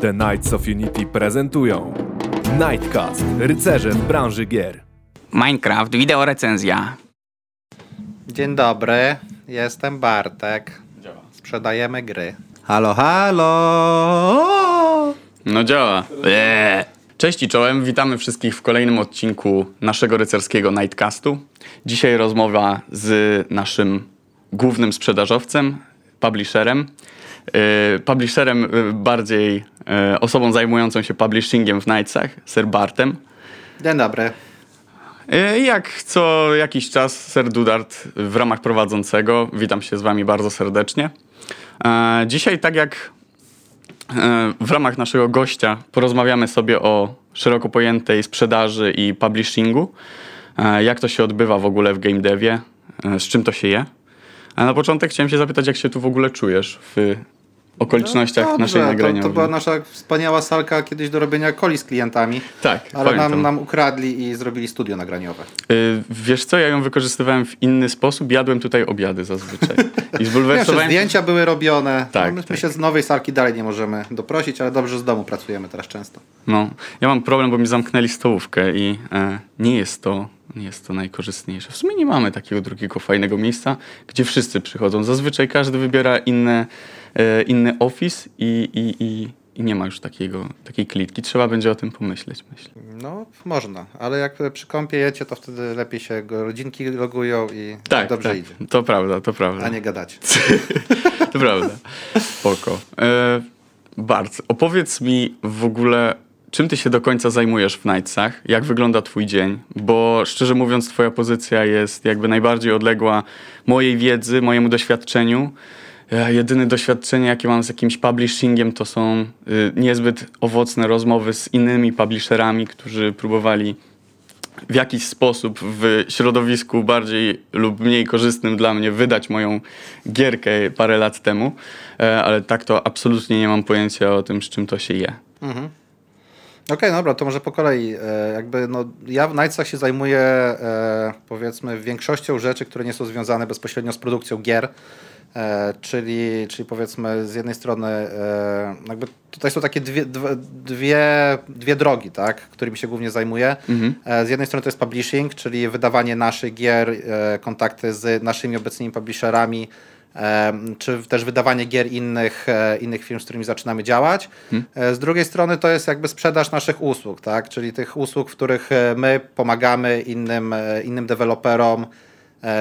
The Knights of Unity prezentują Nightcast, rycerze w branży gier. Minecraft, wideo recenzja. Dzień dobry, jestem Bartek. Sprzedajemy gry. Halo, halo! No działa. Eee. Cześć i czołem, witamy wszystkich w kolejnym odcinku naszego rycerskiego Nightcastu. Dzisiaj rozmowa z naszym głównym sprzedażowcem, publisherem. Yy, publisherem yy, bardziej yy, osobą zajmującą się publishingiem w Nightsach, Sir Bartem. Dzień dobry. Jak co jakiś czas, Sir Dudart w ramach prowadzącego. Witam się z wami bardzo serdecznie. Dzisiaj, tak jak w ramach naszego gościa, porozmawiamy sobie o szeroko pojętej sprzedaży i publishingu. Jak to się odbywa w ogóle w game devie, z czym to się je. A na początek chciałem się zapytać, jak się tu w ogóle czujesz w okolicznościach No Dobrze, naszej to, nagrania. to była nasza wspaniała salka kiedyś do robienia coli z klientami. Tak, Ale nam, nam ukradli i zrobili studio nagraniowe. Y, Wiesz co, ja ją wykorzystywałem w inny sposób. Jadłem tutaj obiady zazwyczaj. I zbulwersowałem się. zdjęcia były robione. Tak, no, my tak. się z nowej salki dalej nie możemy doprosić, ale dobrze, z domu pracujemy teraz często. No, ja mam problem, bo mi zamknęli stołówkę i e, nie jest to nie jest to najkorzystniejsze. W sumie nie mamy takiego drugiego fajnego miejsca, gdzie wszyscy przychodzą. Zazwyczaj każdy wybiera inne, inny office i, i, i, i nie ma już takiego, takiej klitki. Trzeba będzie o tym pomyśleć, myślę. No, można, ale jak przy kąpie jecie, to wtedy lepiej się rodzinki logują i Tak, dobrze tak, idzie. to prawda, to prawda. A nie gadacie. To prawda. Spoko. E, Bart, opowiedz mi w ogóle, czym ty się do końca zajmujesz w Nightsach? Jak wygląda twój dzień? Bo szczerze mówiąc, twoja pozycja jest jakby najbardziej odległa mojej wiedzy, mojemu doświadczeniu. E, Jedyne doświadczenie, jakie mam z jakimś publishingiem, to są y, niezbyt owocne rozmowy z innymi publisherami, którzy próbowali w jakiś sposób w środowisku bardziej lub mniej korzystnym dla mnie wydać moją gierkę parę lat temu, E, ale tak to absolutnie nie mam pojęcia o tym, z czym to się je. Okej, dobra, to może po kolei. E, jakby, no, ja w Nightsach się zajmuję powiedzmy większością rzeczy, które nie są związane bezpośrednio z produkcją gier. E, czyli, czyli powiedzmy z jednej strony e, jakby tutaj są takie dwie, dwie, dwie drogi, tak, którymi się głównie zajmuję. E, z jednej strony to jest publishing, czyli wydawanie naszych gier, kontakty z naszymi obecnymi publisherami, czy też wydawanie gier innych, innych firm, z którymi zaczynamy działać. E, Z drugiej strony to jest jakby sprzedaż naszych usług, tak? czyli tych usług, w których my pomagamy innym, innym deweloperom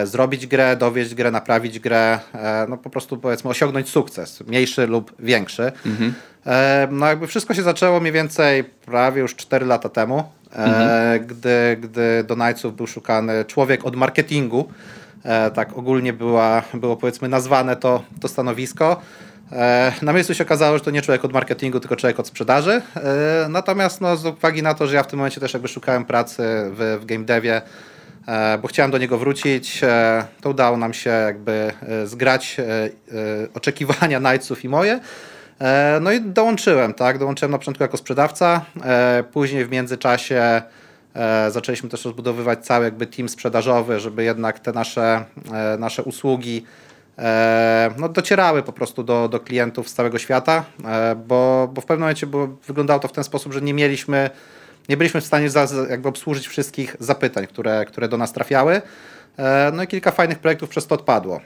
zrobić grę, dowieść grę, naprawić grę, e, no po prostu powiedzmy osiągnąć sukces, mniejszy lub większy. E, No jakby wszystko się zaczęło mniej więcej prawie już 4 lata temu, e, gdy, gdy do Knightsów był szukany człowiek od marketingu, E, tak ogólnie była, było powiedzmy nazwane to, to stanowisko. E, Na miejscu się okazało, że to nie człowiek od marketingu, tylko człowiek od sprzedaży. E, Natomiast no, z uwagi na to, że ja w tym momencie też jakby szukałem pracy w, w game devie, e, bo chciałem do niego wrócić, e, to udało nam się jakby e, zgrać e, e, oczekiwania Knightsów i moje. E, No i dołączyłem, tak? Dołączyłem na początku jako sprzedawca, e, później w międzyczasie E, Zaczęliśmy też rozbudowywać cały jakby team sprzedażowy, żeby jednak te nasze, e, nasze usługi e, no, docierały po prostu do, do klientów z całego świata, e, bo, bo w pewnym momencie było, wyglądało to w ten sposób, że nie mieliśmy, nie byliśmy w stanie za, jakby obsłużyć wszystkich zapytań, które, które do nas trafiały. E, No i kilka fajnych projektów przez to odpadło.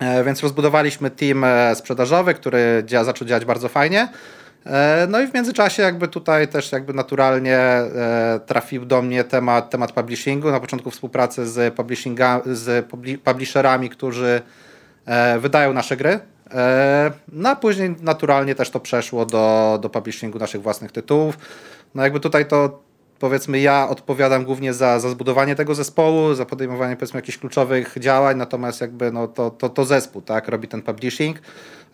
E, Więc rozbudowaliśmy team e, sprzedażowy, który dzia, zaczął działać bardzo fajnie. No i w międzyczasie jakby tutaj też jakby naturalnie trafił do mnie temat, temat publishingu. Na początku współpracy z, publishinga, z publi- publisherami, którzy wydają nasze gry. No a później naturalnie też to przeszło do, do publishingu naszych własnych tytułów. No jakby tutaj to powiedzmy ja odpowiadam głównie za, za zbudowanie tego zespołu, za podejmowanie powiedzmy jakichś kluczowych działań, natomiast jakby no to, to, to zespół tak robi ten publishing,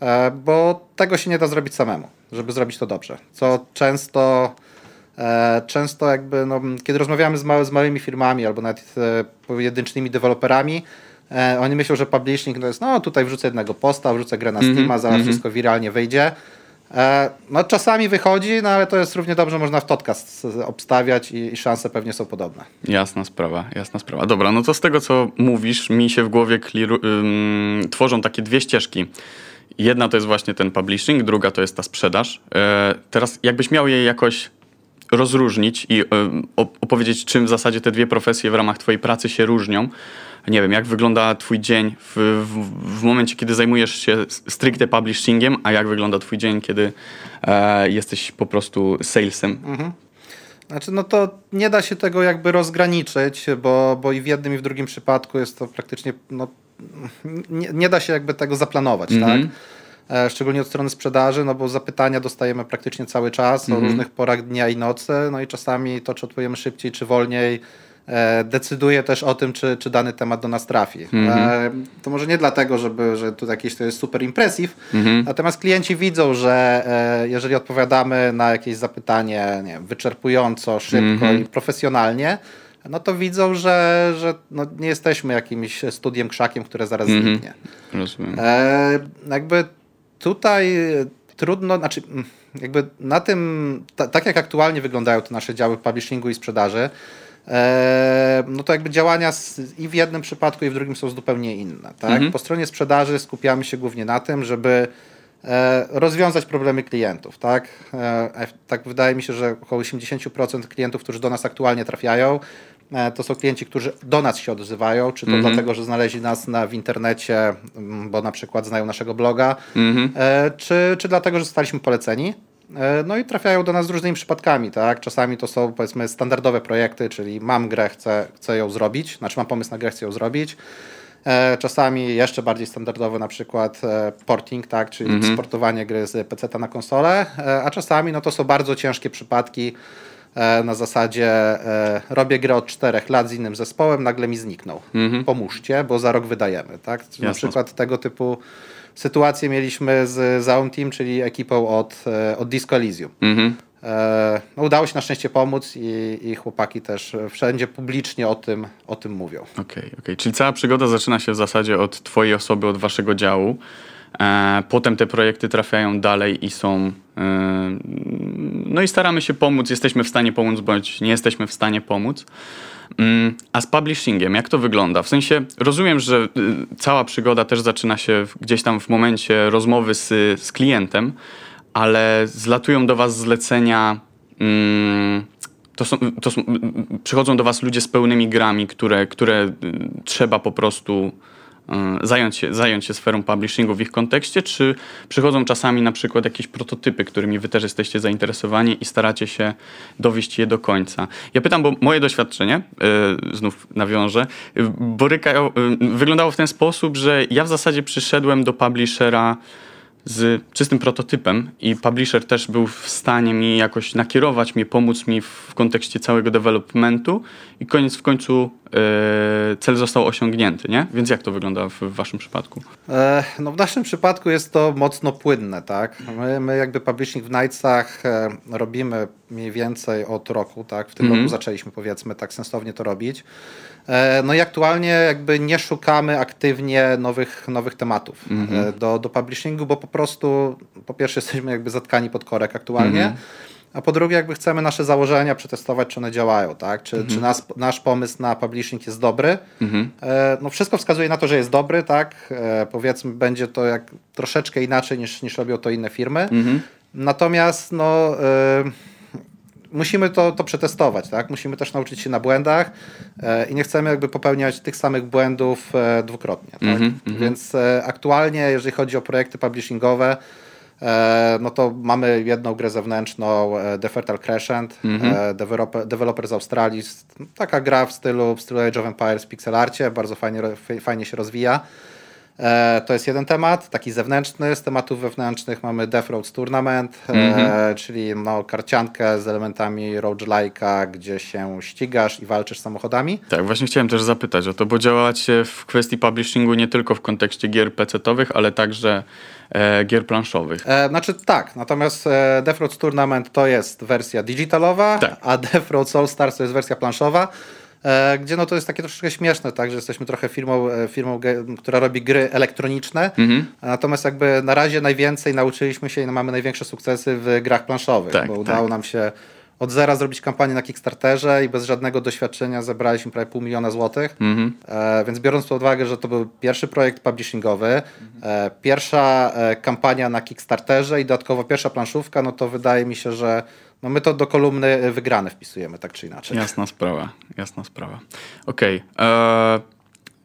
e, bo tego się nie da zrobić samemu, żeby zrobić to dobrze, co często E, Często jakby, no, kiedy rozmawiamy z, małe, z małymi firmami albo nawet e, pojedynczymi deweloperami, oni myślą, że publishing to jest, no tutaj wrzucę jednego posta, wrzucę grę na Steama, zaraz wszystko wiralnie wyjdzie. E, no czasami wychodzi, no ale to jest równie dobrze, można w podcast obstawiać i, i szanse pewnie są podobne. Jasna sprawa, jasna sprawa. Dobra, no to z tego co mówisz, mi się w głowie ym, tworzą takie dwie ścieżki. Jedna to jest właśnie ten publishing, druga to jest ta sprzedaż. E, teraz jakbyś miał je jakoś rozróżnić i e, opowiedzieć, czym w zasadzie te dwie profesje w ramach twojej pracy się różnią. Nie wiem, jak wygląda twój dzień w, w, w momencie, kiedy zajmujesz się stricte publishingiem, a jak wygląda twój dzień, kiedy e, jesteś po prostu salesem. Mhm. Znaczy, no to nie da się tego jakby rozgraniczyć, bo, bo i w jednym i w drugim przypadku jest to praktycznie, no, nie, nie da się jakby tego zaplanować, mm -hmm. tak? Szczególnie od strony sprzedaży, no bo zapytania dostajemy praktycznie cały czas mm -hmm. o mhm. różnych porach dnia i nocy, no i czasami to, czy odpowiemy szybciej, czy wolniej, decyduje też o tym, czy, czy dany temat do nas trafi. Mm-hmm. To może nie dlatego, żeby, że tu jakieś to jest super impresiv, mm-hmm. natomiast klienci widzą, że e, jeżeli odpowiadamy na jakieś zapytanie nie wiem, wyczerpująco, szybko mm-hmm. i profesjonalnie, no to widzą, że, że no nie jesteśmy jakimś studiem krzakiem, które zaraz mm-hmm. zniknie. Rozumiem. E, jakby tutaj trudno, znaczy mm, jakby na tym, ta, tak jak aktualnie wyglądają te nasze działy publishingu i sprzedaży, E, no to jakby działania i w jednym przypadku, i w drugim są zupełnie inne. Tak? Mhm. Po stronie sprzedaży skupiamy się głównie na tym, żeby e, rozwiązać problemy klientów. Tak? E, tak wydaje mi się, że około 80% klientów, którzy do nas aktualnie trafiają, to są klienci, którzy do nas się odzywają, czy to mhm. dlatego, że znaleźli nas na, w internecie, bo na przykład znają naszego bloga, mhm. czy, czy dlatego, że zostaliśmy poleceni. E, no i trafiają do nas z różnymi przypadkami, tak? Czasami to są powiedzmy standardowe projekty, czyli mam grę, chcę, chcę ją zrobić, znaczy mam pomysł na grę, chcę ją zrobić. E, czasami jeszcze bardziej standardowy na przykład e, porting, tak? czyli -hmm. sportowanie gry z PC na konsolę, a czasami no to są bardzo ciężkie przypadki na zasadzie robię grę od czterech lat z innym zespołem, nagle mi zniknął. -hmm. Pomóżcie, bo za rok wydajemy. Tak? Na przykład tego typu sytuację mieliśmy z Zaun Team, czyli ekipą od, e, od Disco Elysium. Mhm. E, no, udało się na szczęście pomóc i, i, chłopaki też wszędzie publicznie o tym, o tym mówią. Okej, okay, okay. czyli cała przygoda zaczyna się w zasadzie od twojej osoby, od waszego działu. E, potem te projekty trafiają dalej i są. no i staramy się pomóc. Jesteśmy w stanie pomóc, bądź nie jesteśmy w stanie pomóc. Mm, a z publishingiem, jak to wygląda? W sensie rozumiem, że y, cała przygoda też zaczyna się gdzieś tam w momencie rozmowy z, z klientem, ale zlatują do Was zlecenia. Mm, to są, to są, przychodzą do Was ludzie z pełnymi grami, które, które y, trzeba po prostu zająć się, zająć się sferą publishingu w ich kontekście, czy przychodzą czasami na przykład jakieś prototypy, którymi wy też jesteście zainteresowani i staracie się dowieść je do końca? Ja pytam, bo moje doświadczenie, yy, znów nawiążę, boryka, yy, wyglądało w ten sposób, że ja w zasadzie przyszedłem do publishera z czystym prototypem i publisher też był w stanie mi jakoś nakierować mnie, pomóc mi w kontekście całego developmentu i koniec w końcu e, cel został osiągnięty, nie? Więc jak to wygląda w, w waszym przypadku? E, no w naszym przypadku jest to mocno płynne, tak? My, my jakby publishing w Nightsach e, robimy mniej więcej od roku, tak? W tym mm -hmm. roku zaczęliśmy powiedzmy tak sensownie to robić. E, no i aktualnie jakby nie szukamy aktywnie nowych, nowych tematów mm -hmm. do, do publishingu, bo po prostu po pierwsze jesteśmy jakby zatkani pod korek aktualnie, mm -hmm. A po drugie jakby chcemy nasze założenia przetestować, czy one działają, tak? Czy, -hmm. czy nas, nasz pomysł na publishing jest dobry. Mhm. E, no wszystko wskazuje na to, że jest dobry, tak? Powiedzmy będzie to jak troszeczkę inaczej niż, niż robią to inne firmy. Mhm. Natomiast no musimy to, to przetestować, tak? Musimy też nauczyć się na błędach e, i nie chcemy jakby popełniać tych samych błędów e, dwukrotnie, tak? Mm -hmm. Więc e, aktualnie, jeżeli chodzi o projekty publishingowe, e, no to mamy jedną grę zewnętrzną, e, The Fertile Crescent, mm -hmm. developer, developer z Australii, taka gra w stylu, w stylu Age of Empires pixel arcie, bardzo fajnie, fajnie się rozwija. E, to jest jeden temat, taki zewnętrzny. Z tematów wewnętrznych mamy Death Roads Tournament, mm -hmm. czyli no, karciankę z elementami roguelike'a, gdzie się ścigasz i walczysz samochodami. Tak, właśnie chciałem też zapytać o to, bo działacie w kwestii publishingu nie tylko w kontekście gier PC-owych, ale także e, gier planszowych. E, znaczy tak, natomiast e, Death Roads Tournament to jest wersja digitalowa, tak. a Death Roads All Stars to jest wersja planszowa. E, gdzie no to jest takie troszeczkę śmieszne, tak, że jesteśmy trochę firmą, e, firmą która robi gry elektroniczne, mhm. natomiast jakby na razie najwięcej nauczyliśmy się i mamy największe sukcesy w grach planszowych, tak, bo udało tak. nam się od zera zrobić kampanię na Kickstarterze i bez żadnego doświadczenia zebraliśmy prawie pół miliona złotych. E, więc biorąc pod uwagę, że to był pierwszy projekt publishingowy, e, pierwsza e, kampania na Kickstarterze i dodatkowo pierwsza planszówka, no to wydaje mi się, że no my to do kolumny wygrane wpisujemy, tak czy inaczej. Jasna sprawa, jasna sprawa. Okej. e,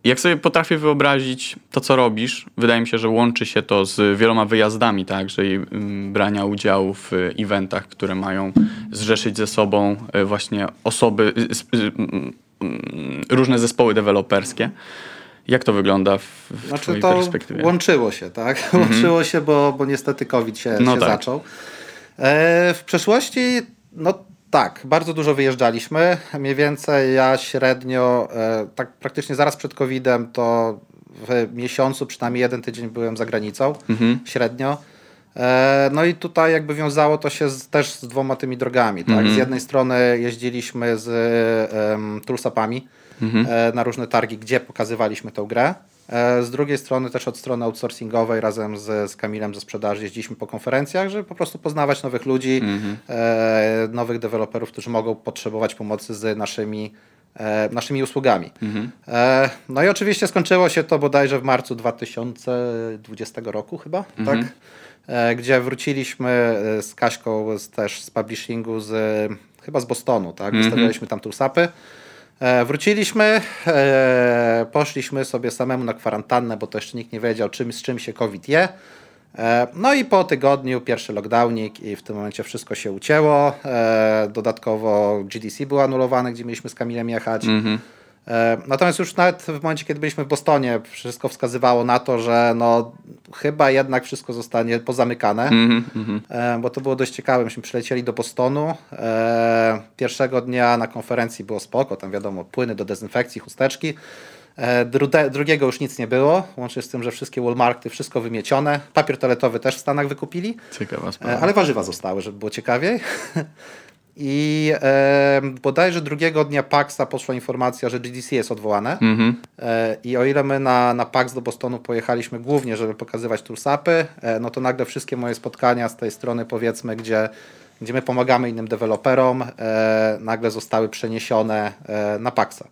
Jak sobie potrafię wyobrazić to, co robisz, wydaje mi się, że łączy się to z wieloma wyjazdami, tak, że i, mm, brania udziału w e, eventach, które mają zrzeszyć ze sobą e, właśnie osoby, różne zespoły deweloperskie. Jak to wygląda w, w Znaczy twojej to perspektywie? łączyło się, tak? Łączyło się, bo, bo niestety COVID się, No się tak. zaczął. E, w przeszłości, no tak, bardzo dużo wyjeżdżaliśmy. Mniej więcej ja średnio, e, tak praktycznie zaraz przed COVID-em, to w miesiącu przynajmniej jeden tydzień byłem za granicą, Mhm. średnio. E, No i tutaj jakby wiązało to się z, też z dwoma tymi drogami. Tak? Mhm. Z jednej strony jeździliśmy z um, toolsapami Mhm. na różne targi, gdzie pokazywaliśmy tę grę. E, Z drugiej strony też od strony outsourcingowej razem z, z Kamilem ze sprzedaży jeździliśmy po konferencjach, żeby po prostu poznawać nowych ludzi, e, nowych deweloperów, którzy mogą potrzebować pomocy z naszymi, e, naszymi usługami. E, no i oczywiście skończyło się to bodajże w marcu 2020 roku chyba, tak? E, gdzie wróciliśmy z Kaśką z, też z publishingu z, chyba z Bostonu, tak? Wystawialiśmy tam toolsapy. E, Wróciliśmy, e, poszliśmy sobie samemu na kwarantannę, bo to jeszcze nikt nie wiedział, czym, z czym się COVID je. E, No i po tygodniu pierwszy lockdownik i w tym momencie wszystko się ucięło. Dodatkowo GDC był anulowany, gdzie mieliśmy z Kamilem jechać. E, Natomiast już nawet w momencie, kiedy byliśmy w Bostonie, wszystko wskazywało na to, że no, chyba jednak wszystko zostanie pozamykane, E, bo to było dość ciekawe. Myśmy przylecieli do Bostonu. E, Pierwszego dnia na konferencji było spoko, tam wiadomo, płyny do dezynfekcji, chusteczki. E, Drude, drugiego już nic nie było, łącznie z tym, że wszystkie Walmarty, wszystko wymiecione. Papier toaletowy też w Stanach wykupili. Ciekawa E, sprawa. Ale warzywa zostały, żeby było ciekawiej. I e, bodajże drugiego dnia PAXa poszła informacja, że GDC jest odwołane. E, I o ile my na, na PAX do Bostonu pojechaliśmy głównie, żeby pokazywać toolsapy, e, no to nagle wszystkie moje spotkania z tej strony, powiedzmy, gdzie, gdzie my pomagamy innym deweloperom, e, nagle zostały przeniesione e, na PAXa.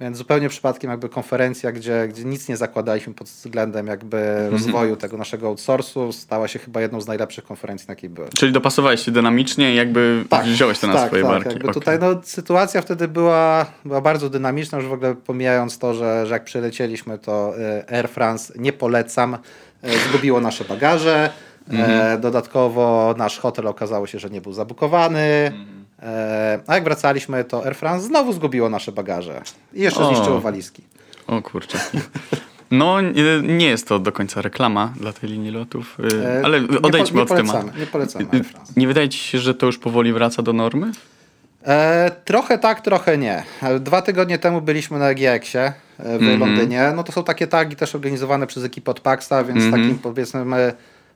Więc zupełnie przypadkiem jakby konferencja, gdzie, gdzie nic nie zakładaliśmy pod względem jakby rozwoju tego naszego outsourcu, stała się chyba jedną z najlepszych konferencji, na jakiej byłem. Czyli dopasowałeś się dynamicznie i jakby wziąłeś to na tak, swoje tak, barki. Jakby Okej. tutaj no, sytuacja wtedy była, była bardzo dynamiczna, już w ogóle pomijając to, że, że jak przylecieliśmy, to e, Air France nie polecam, e, zgubiło nasze bagaże. E, dodatkowo nasz hotel okazało się, że nie był zabukowany. E, a jak wracaliśmy, to Air France znowu zgubiło nasze bagaże. I jeszcze O. zniszczyło walizki. O kurczę. No, nie, jest to do końca reklama dla tej linii lotów, y, E, ale nie po- odejdźmy nie od polecamy, tematu. Nie polecamy Air France. Nie wydaje ci się, że to już powoli wraca do normy? E, trochę tak, trochę nie. E, Dwa tygodnie temu byliśmy na EGX-ie e, w Mhm. Londynie. No to są takie targi też organizowane przez ekipę od Paxa, więc Mhm. takim powiedzmy my,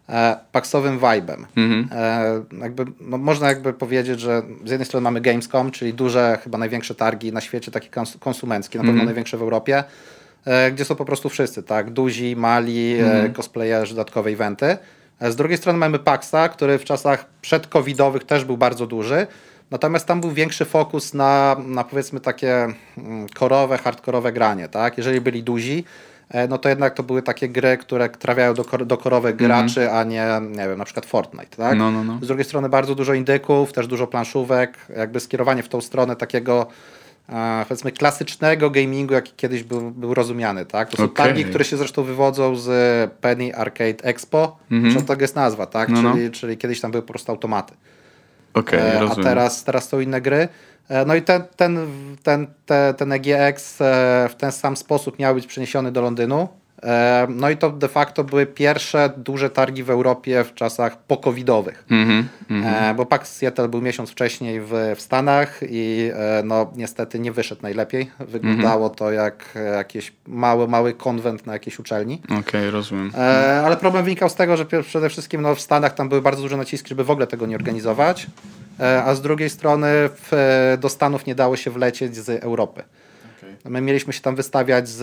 e, paksowym vibe'em. Mhm. E, jakby, no, można jakby powiedzieć, że z jednej strony mamy Gamescom, czyli duże, chyba największe targi na świecie, takie kons- konsumenckie, na pewno Mhm. największe w Europie, e, gdzie są po prostu wszyscy, tak? Duzi, mali, Mhm. e, cosplayerzy, dodatkowe eventy. E, Z drugiej strony mamy Paxa, który w czasach przedcovidowych też był bardzo duży, natomiast tam był większy fokus na, na powiedzmy takie mm, korowe, hardkorowe granie, tak? Jeżeli byli duzi, no to jednak to były takie gry, które trafiają do, kor- do korowych graczy, a nie, nie wiem, na przykład Fortnite, tak? No, no, no. Z drugiej strony bardzo dużo indyków, też dużo planszówek, jakby skierowanie w tą stronę takiego e, powiedzmy klasycznego gamingu, jaki kiedyś był, był rozumiany, tak? To są Okej. targi, które się zresztą wywodzą z Penny Arcade Expo, zresztą tak jest nazwa, tak? No, no. Czyli, czyli kiedyś tam były po prostu automaty. Okej, E, a rozumiem. teraz, teraz są inne gry. E, No i ten, ten, ten, te, ten EGX w ten sam sposób miał być przeniesiony do Londynu. No i to de facto były pierwsze duże targi w Europie w czasach pokowidowych. Mhm. E, Bo PAX Seattle był miesiąc wcześniej w, w Stanach i e, no niestety nie wyszedł najlepiej. Wyglądało Mhm. to jak e, jakiś mały, mały konwent na jakiejś uczelni. Okej, rozumiem. E, ale problem wynikał z tego, że przede wszystkim no, w Stanach tam były bardzo duże naciski, żeby w ogóle tego nie organizować, a z drugiej strony w, do Stanów nie dało się wlecieć z Europy. My mieliśmy się tam wystawiać z,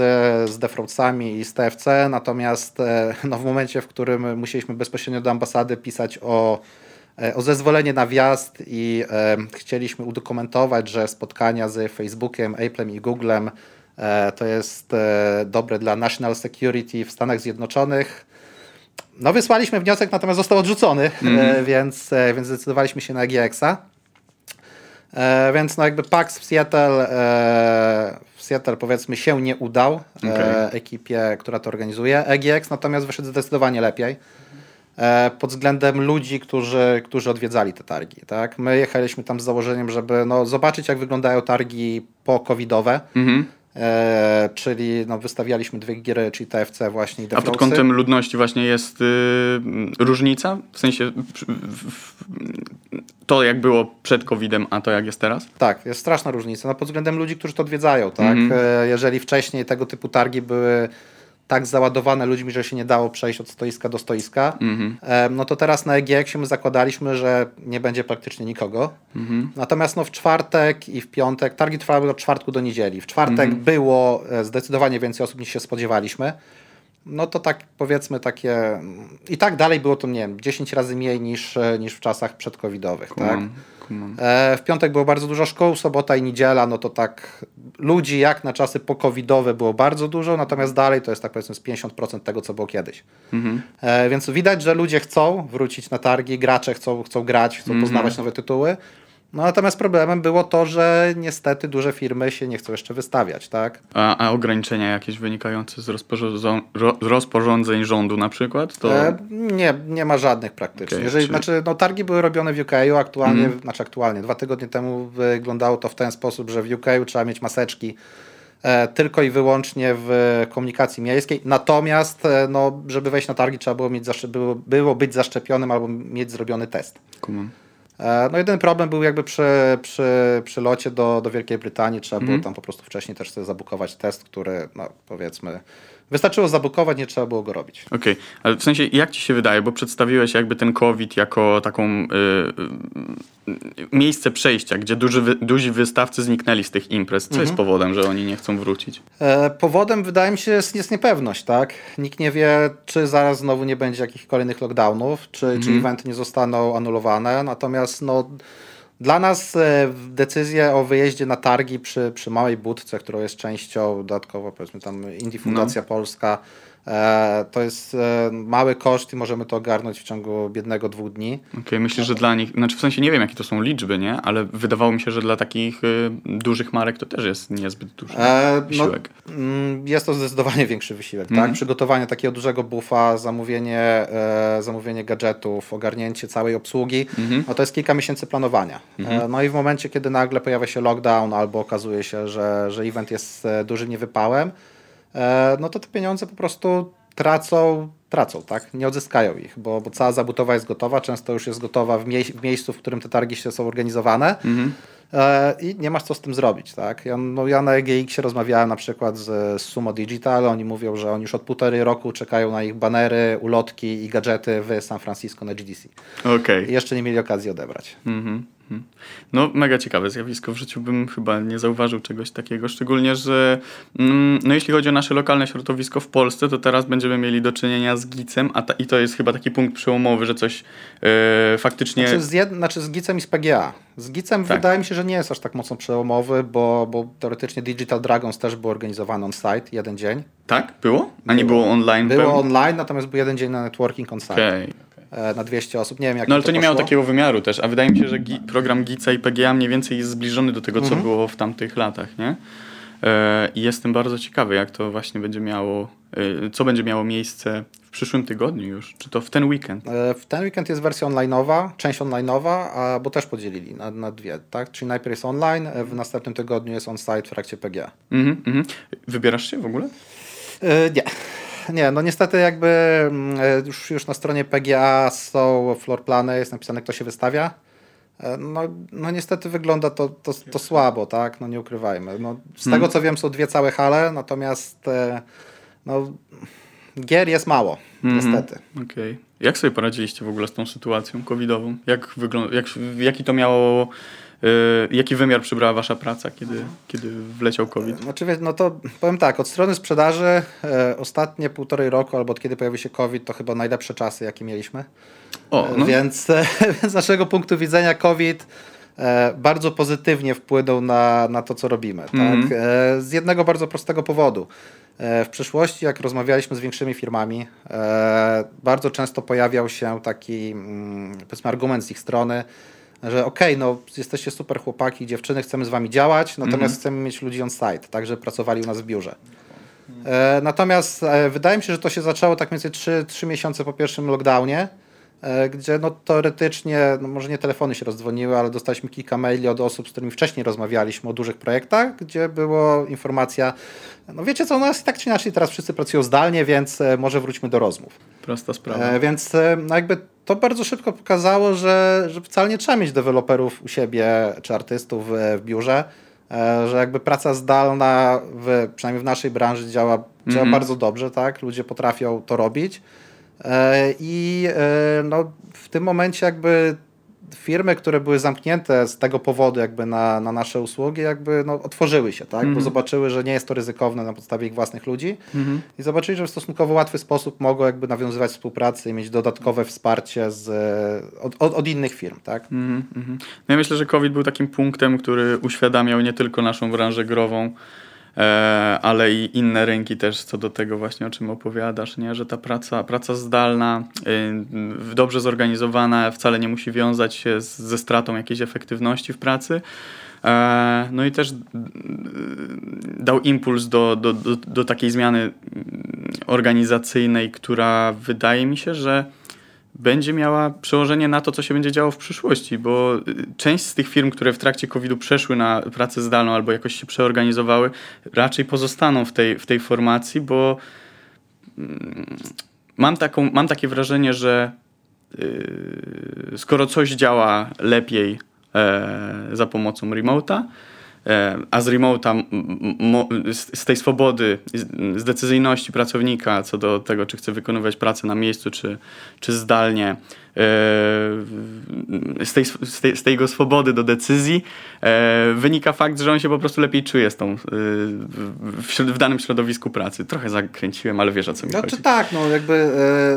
z Defraudsami i z TFC, natomiast e, no, w momencie, w którym musieliśmy bezpośrednio do ambasady pisać o, e, o zezwolenie na wjazd i e, chcieliśmy udokumentować, że spotkania z Facebookiem, Apple'em i Googlem e, to jest e, dobre dla national security w Stanach Zjednoczonych. No wysłaliśmy wniosek, natomiast został odrzucony, e, więc, więc zdecydowaliśmy się na EGX-a. E, więc no jakby PAX w Seattle, Seattle powiedzmy się nie udał e, Okej. ekipie, która to organizuje. EGX natomiast wyszedł zdecydowanie lepiej e, pod względem ludzi, którzy, którzy odwiedzali te targi. Tak? My jechaliśmy tam z założeniem, żeby no, zobaczyć jak wyglądają targi po-covidowe, Mhm. E, czyli no, wystawialiśmy dwie giry, czyli TFC właśnie i A pod kątem ludności właśnie jest y, różnica? W sensie w, w, to jak było przed COVID-em, a to jak jest teraz? Tak, jest straszna różnica. No, pod względem ludzi, którzy to odwiedzają, tak? Mhm. E, Jeżeli wcześniej tego typu targi były tak załadowane ludźmi, że się nie dało przejść od stoiska do stoiska, Mhm. no to teraz na EGX my zakładaliśmy, że nie będzie praktycznie nikogo. Mhm. Natomiast no, w czwartek i w piątek, targi trwały od czwartku do niedzieli. W czwartek Mhm. było e, zdecydowanie więcej osób niż się spodziewaliśmy. No to tak powiedzmy takie. I tak dalej było to, nie wiem, 10 razy mniej niż, e, niż w czasach przedcovidowych. Tak? Kumam. E, W piątek było bardzo dużo szkół, sobota i niedziela, no to tak ludzi jak na czasy pokowidowe było bardzo dużo, natomiast dalej to jest tak powiedzmy z 50% tego, co było kiedyś. Mhm. E, Więc widać, że ludzie chcą wrócić na targi, gracze chcą, chcą grać, chcą Mhm. poznawać nowe tytuły. No natomiast problemem było to, że niestety duże firmy się nie chcą jeszcze wystawiać, tak? A, a ograniczenia jakieś wynikające z, rozporządzą, ro, z rozporządzeń rządu na przykład? To... E, nie, nie ma żadnych praktycznie. Okej, Jeżeli, czyli- Znaczy, no, targi były robione w UK, aktualnie, Mhm. znaczy aktualnie, dwa tygodnie temu wyglądało to w ten sposób, że w UK trzeba mieć maseczki e, tylko i wyłącznie w komunikacji miejskiej. Natomiast, e, no, żeby wejść na targi, trzeba było, mieć było, było być zaszczepionym albo mieć zrobiony test. Kumam. No jedyny problem był jakby przy, przy, przy locie do, do Wielkiej Brytanii. Trzeba Mhm. było tam po prostu wcześniej też sobie zabukować test, który, no powiedzmy, wystarczyło zabukować, nie trzeba było go robić. Okej, ale w sensie jak ci się wydaje, bo przedstawiłeś jakby ten COVID jako taką y, y, miejsce przejścia, gdzie duży, wy, duzi wystawcy zniknęli z tych imprez. Co Mhm. jest powodem, że oni nie chcą wrócić? E, Powodem wydaje mi się jest, jest niepewność, tak? Nikt nie wie, czy zaraz znowu nie będzie jakichś kolejnych lockdownów, czy, czy eventy nie zostaną anulowane. Natomiast no, dla nas e, decyzja o wyjeździe na targi przy, przy małej budce, którą jest częścią dodatkowo powiedzmy tam Indie Fundacja Polska, e, to jest e, mały koszt i możemy to ogarnąć w ciągu jednego, dwóch dni. Okej, myślę, że dla nich, znaczy w sensie nie wiem jakie to są liczby, nie? Ale wydawało mi się, że dla takich y, dużych marek to też jest niezbyt duży E, no, wysiłek. mm, jest to zdecydowanie większy wysiłek, Mhm. tak? Przygotowanie takiego dużego buffa, zamówienie, e, zamówienie gadżetów, ogarnięcie całej obsługi, Mhm. no to jest kilka miesięcy planowania. E, no i w momencie, kiedy nagle pojawia się lockdown albo okazuje się, że, że event jest e, dużym niewypałem, e, no to te pieniądze po prostu tracą, tracą, tak? Nie odzyskają ich, bo, bo cała zabudowa jest gotowa, często już jest gotowa w, mie- w miejscu, w którym te targi się są organizowane. Mhm. E, i nie masz co z tym zrobić, tak? Ja, no, ja na EGX rozmawiałem na przykład z, Sumo Digital, oni mówią, że oni już od półtorej roku czekają na ich banery, ulotki i gadżety w San Francisco na GDC. Okej. I jeszcze nie mieli okazji odebrać. Mhm, mhm. No, mega ciekawe zjawisko. W życiu bym chyba nie zauważył czegoś takiego. Szczególnie, że mm, no, jeśli chodzi o nasze lokalne środowisko w Polsce, to teraz będziemy mieli do czynienia z gicem, a ta, i to jest chyba taki punkt przełomowy, że coś e, faktycznie. Znaczy z, jed, znaczy z Gicem i z PGA. Z Gicem Tak. wydaje mi się, że nie jest aż tak mocno przełomowy, bo, bo teoretycznie Digital Dragons też był organizowany on site, jeden dzień. Tak? Było? A nie było online? Było pełno? online, natomiast był jeden dzień na networking on site. E, na 200 osób. Nie wiem, jak No ale to nie miało takiego wymiaru też, a wydaje mi się, że gi- program GICA i PGA mniej więcej jest zbliżony do tego, Mhm. co było w tamtych latach, nie? E, I jestem bardzo ciekawy, jak to właśnie będzie miało, e, co będzie miało miejsce w przyszłym tygodniu już, czy to w ten weekend. W ten weekend jest wersja online'owa, część online'owa, a, bo też podzielili na, na dwie, tak? Czyli najpierw jest online, w następnym tygodniu jest on-site w trakcie PGA. Mhm, mhm. Wybierasz się w ogóle? Nie. Nie, no niestety jakby mm, e, już, już na stronie PGA są floor plany, jest napisane kto się wystawia. E, No, no niestety wygląda to, to, to słabo, tak? No nie ukrywajmy. No, z tego co wiem są dwie całe hale, natomiast e, no, gier jest mało, niestety. Okej. Jak sobie poradziliście w ogóle z tą sytuacją covidową? Jak wygląda, jak, jaki to miało, jaki wymiar przybrała wasza praca, kiedy, kiedy wleciał covid? Znaczy, wie- no to powiem tak, od strony sprzedaży e, ostatnie półtorej roku, albo od kiedy pojawił się COVID, to chyba najlepsze czasy, jakie mieliśmy. O, no. więc, z naszego punktu widzenia COVID e, bardzo pozytywnie wpłynął na, na to, co robimy. Mhm. Tak? E, z jednego bardzo prostego powodu. E, w przyszłości, jak rozmawialiśmy z większymi firmami, e, bardzo często pojawiał się taki mm, powiedzmy argument z ich strony, że okej, no jesteście super chłopaki, dziewczyny, chcemy z wami działać, natomiast chcemy mieć ludzi on site, tak, żeby pracowali u nas w biurze. E, natomiast e, wydaje mi się, że to się zaczęło tak mniej więcej 3, 3 miesiące po pierwszym lockdownie, e, gdzie no teoretycznie, no może nie telefony się rozdzwoniły, ale dostaliśmy kilka maili od osób, z którymi wcześniej rozmawialiśmy o dużych projektach, gdzie było informacja, no wiecie co, u nas tak czy inaczej teraz wszyscy pracują zdalnie, więc e, może wróćmy do rozmów. Prosta sprawa. E, więc e, no jakby to bardzo szybko pokazało, że, że wcale nie trzeba mieć deweloperów u siebie czy artystów w, biurze, e, że jakby praca zdalna, w, przynajmniej w naszej branży działa, działa bardzo dobrze, tak? Ludzie potrafią to robić. E, I e, no, w tym momencie jakby firmy, które były zamknięte z tego powodu jakby na, na nasze usługi, jakby no, otworzyły się, tak? bo zobaczyły, że nie jest to ryzykowne na podstawie ich własnych ludzi i zobaczyli, że w stosunkowo łatwy sposób mogą jakby nawiązywać współpracę i mieć dodatkowe wsparcie z, od, od, od innych firm. Tak? Mhm, mhm. No ja myślę, że COVID był takim punktem, który uświadamiał nie tylko naszą branżę grową, ale i inne rynki też co do tego właśnie, o czym opowiadasz, nie? że ta praca, praca zdalna, y, dobrze zorganizowana wcale nie musi wiązać się ze stratą jakiejś efektywności w pracy. E, No i też y, dał impuls do, do, do, do takiej zmiany mm, organizacyjnej, która wydaje mi się, że będzie miała przełożenie na to, co się będzie działo w przyszłości, bo y, część z tych firm, które w trakcie COVID-u przeszły na pracę zdalną albo jakoś się przeorganizowały, raczej pozostaną w tej, w tej formacji, bo mm, mam, taką, mam takie wrażenie, że yy, skoro coś działa lepiej e, za pomocą remote'a, e, a z remote'a, z, tej swobody, z, decyzyjności pracownika co do tego, czy chce wykonywać pracę na miejscu, czy, czy zdalnie, e, z tej, z, tej, z tej jego swobody do decyzji e, wynika fakt, że on się po prostu lepiej czuje z tą, e, w, w, danym środowisku pracy. Trochę zakręciłem, ale wiesz o co mi No chodzi. tak, no jakby,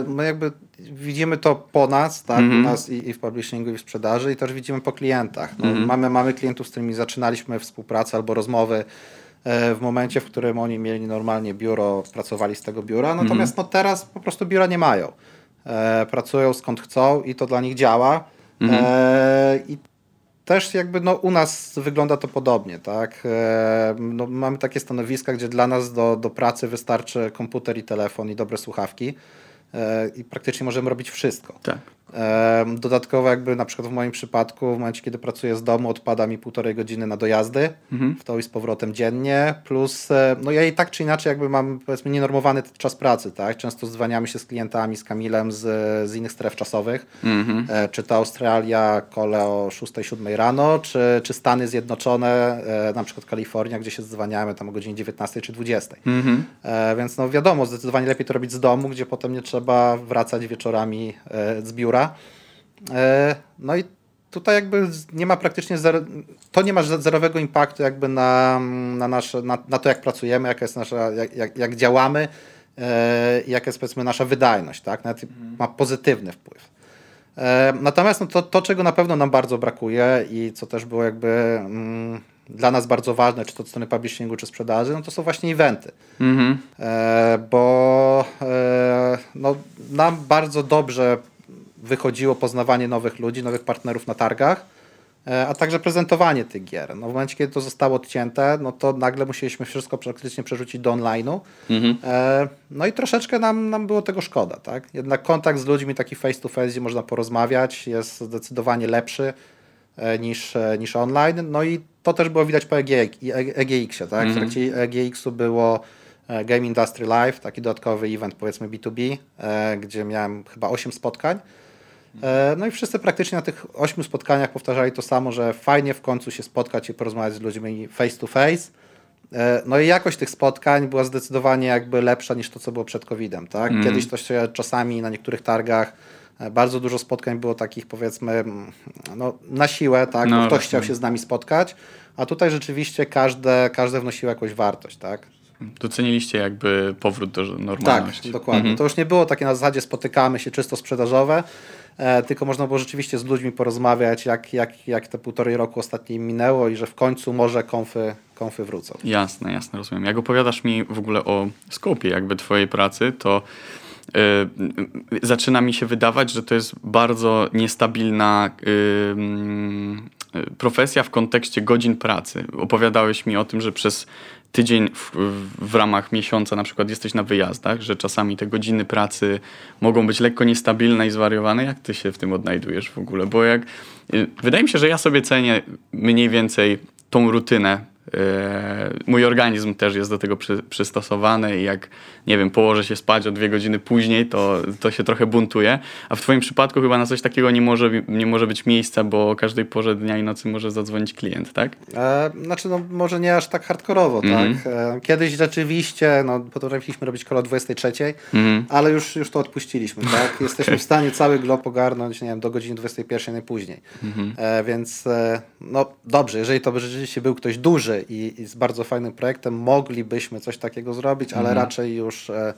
e, my jakby widzimy to po nas, tak, Mhm. u nas i, i w publishingu i w sprzedaży i też widzimy po klientach. No, Mhm. mamy, mamy klientów, z którymi zaczynaliśmy współpracę albo rozmowy e, w momencie, w którym oni mieli normalnie biuro, pracowali z tego biura, natomiast Mhm. no teraz po prostu biura nie mają. E, pracują skąd chcą i to dla nich działa. Mhm. E, I też jakby no, u nas wygląda to podobnie, tak? E, no, mamy takie stanowiska, gdzie dla nas do, do pracy wystarczy komputer i telefon i dobre słuchawki i praktycznie możemy robić wszystko. Tak. E, dodatkowo jakby na przykład w moim przypadku, w momencie kiedy pracuję z domu, odpada mi półtorej godziny na dojazdy, w to i z powrotem dziennie, plus e, no ja i tak czy inaczej jakby mam powiedzmy nienormowany czas pracy, tak? Często zwaniamy się z klientami, z Kamilem z, z innych stref czasowych, e, czy to Australia, kole o 6-7 rano, czy, czy Stany Zjednoczone, e, na przykład Kalifornia, gdzie się zwaniamy tam o godzinie 19 czy 20. E, więc no wiadomo, zdecydowanie lepiej to robić z domu, gdzie potem nie trzeba wracać wieczorami e, z biura. E, no i tutaj jakby nie ma praktycznie zero, to nie ma ze- zerowego impaktu jakby na, na, nasze, na, na to, jak pracujemy, jaka jest nasza, jak, jak, jak działamy e, i jaka jest powiedzmy nasza wydajność, tak? Nawet ma pozytywny wpływ. Natomiast no to, to, czego na pewno nam bardzo brakuje i co też było jakby mm, dla nas bardzo ważne, czy to od strony publishingu, czy sprzedaży, no to są właśnie eventy. Mhm. E, bo e, no, nam bardzo dobrze wychodziło poznawanie nowych ludzi, nowych partnerów na targach, e, a także prezentowanie tych gier. No, w momencie, kiedy to zostało odcięte, no to nagle musieliśmy wszystko praktycznie przerzucić do online'u. E, no i troszeczkę nam, nam było tego szkoda. Tak? Jednak kontakt z ludźmi taki face to face, gdzie można porozmawiać, jest zdecydowanie lepszy niż, e, niż online. No i to też było widać po EG, i E- EGX-ie. Tak? W trakcie EGX-u było e, Game Industry Live, taki dodatkowy event powiedzmy B2B, e, gdzie miałem chyba 8 spotkań. E, No i wszyscy praktycznie na tych ośmiu spotkaniach powtarzali to samo, że fajnie w końcu się spotkać i porozmawiać z ludźmi face to face. E, No i jakość tych spotkań była zdecydowanie jakby lepsza niż to, co było przed COVID-em. Tak? Kiedyś to się czasami na niektórych targach e, bardzo dużo spotkań było takich powiedzmy mm, no, na siłę, tak? No, ktoś właśnie. chciał się z nami spotkać, a tutaj rzeczywiście każde, każde wnosiło jakąś wartość. Tak? Doceniliście jakby powrót do Tak, normalności. dokładnie. To już nie było takie na zasadzie spotykamy się czysto sprzedażowe, e, tylko można było rzeczywiście z ludźmi porozmawiać, jak, jak, jak te półtorej roku ostatnie minęło i że w końcu może konfy, konfy wrócą. Jasne, jasne, rozumiem. Jak opowiadasz mi w ogóle o skopie jakby twojej pracy, to zaczyna mi się wydawać, że to jest bardzo niestabilna yy, profesja w kontekście godzin pracy. Opowiadałeś mi o tym, że przez tydzień w, w, ramach miesiąca na przykład jesteś na wyjazdach, że czasami te godziny pracy mogą być lekko niestabilne i zwariowane. Jak ty się w tym odnajdujesz w ogóle? Bo jak y, wydaje mi się, że ja sobie cenię mniej więcej tą rutynę mój organizm też jest do tego przy, przystosowany i jak, nie wiem, położę się spać o dwie godziny później, to, to się trochę buntuje. A w Twoim przypadku chyba na coś takiego nie może, nie może być miejsca, bo o każdej porze dnia i nocy może zadzwonić klient, tak? E, znaczy, no może nie aż tak hardkorowo, mm -hmm. tak? E, kiedyś rzeczywiście, no potrafiliśmy robić koło 23, mm -hmm. ale już, już to odpuściliśmy, tak? Jesteśmy w stanie cały glob ogarnąć, nie wiem, do godziny 21 najpóźniej. Mm -hmm. e, więc, e, no dobrze, jeżeli to by rzeczywiście był ktoś duży, i, i z bardzo fajnym projektem moglibyśmy coś takiego zrobić, ale mhm. raczej już e,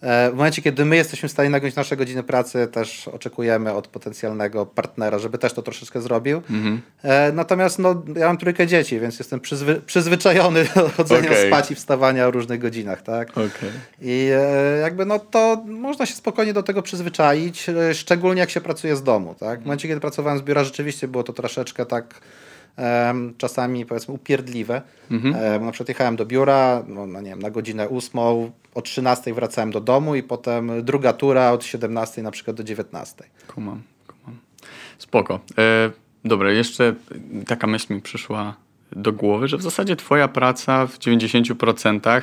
e, w momencie, kiedy my jesteśmy w stanie nagrać nasze godziny pracy, też oczekujemy od potencjalnego partnera, żeby też to troszeczkę zrobił. Mhm. E, natomiast no, ja mam trójkę dzieci, więc jestem przyzwy przyzwyczajony do chodzenia okay. spać i wstawania o różnych godzinach. Tak? Okay. I jakby no, to można się spokojnie do tego przyzwyczaić, szczególnie jak się pracuje z domu. Tak? W momencie, kiedy pracowałem z biura, rzeczywiście było to troszeczkę tak czasami powiedzmy upierdliwe. Mhm. Na przykład jechałem do biura no, no, nie wiem, na godzinę ósmą, o 13 wracałem do domu i potem druga tura od 17 na przykład do 19. Kumam, kumam. Spoko. E, dobra, jeszcze taka myśl mi przyszła do głowy, że w zasadzie twoja praca w 90%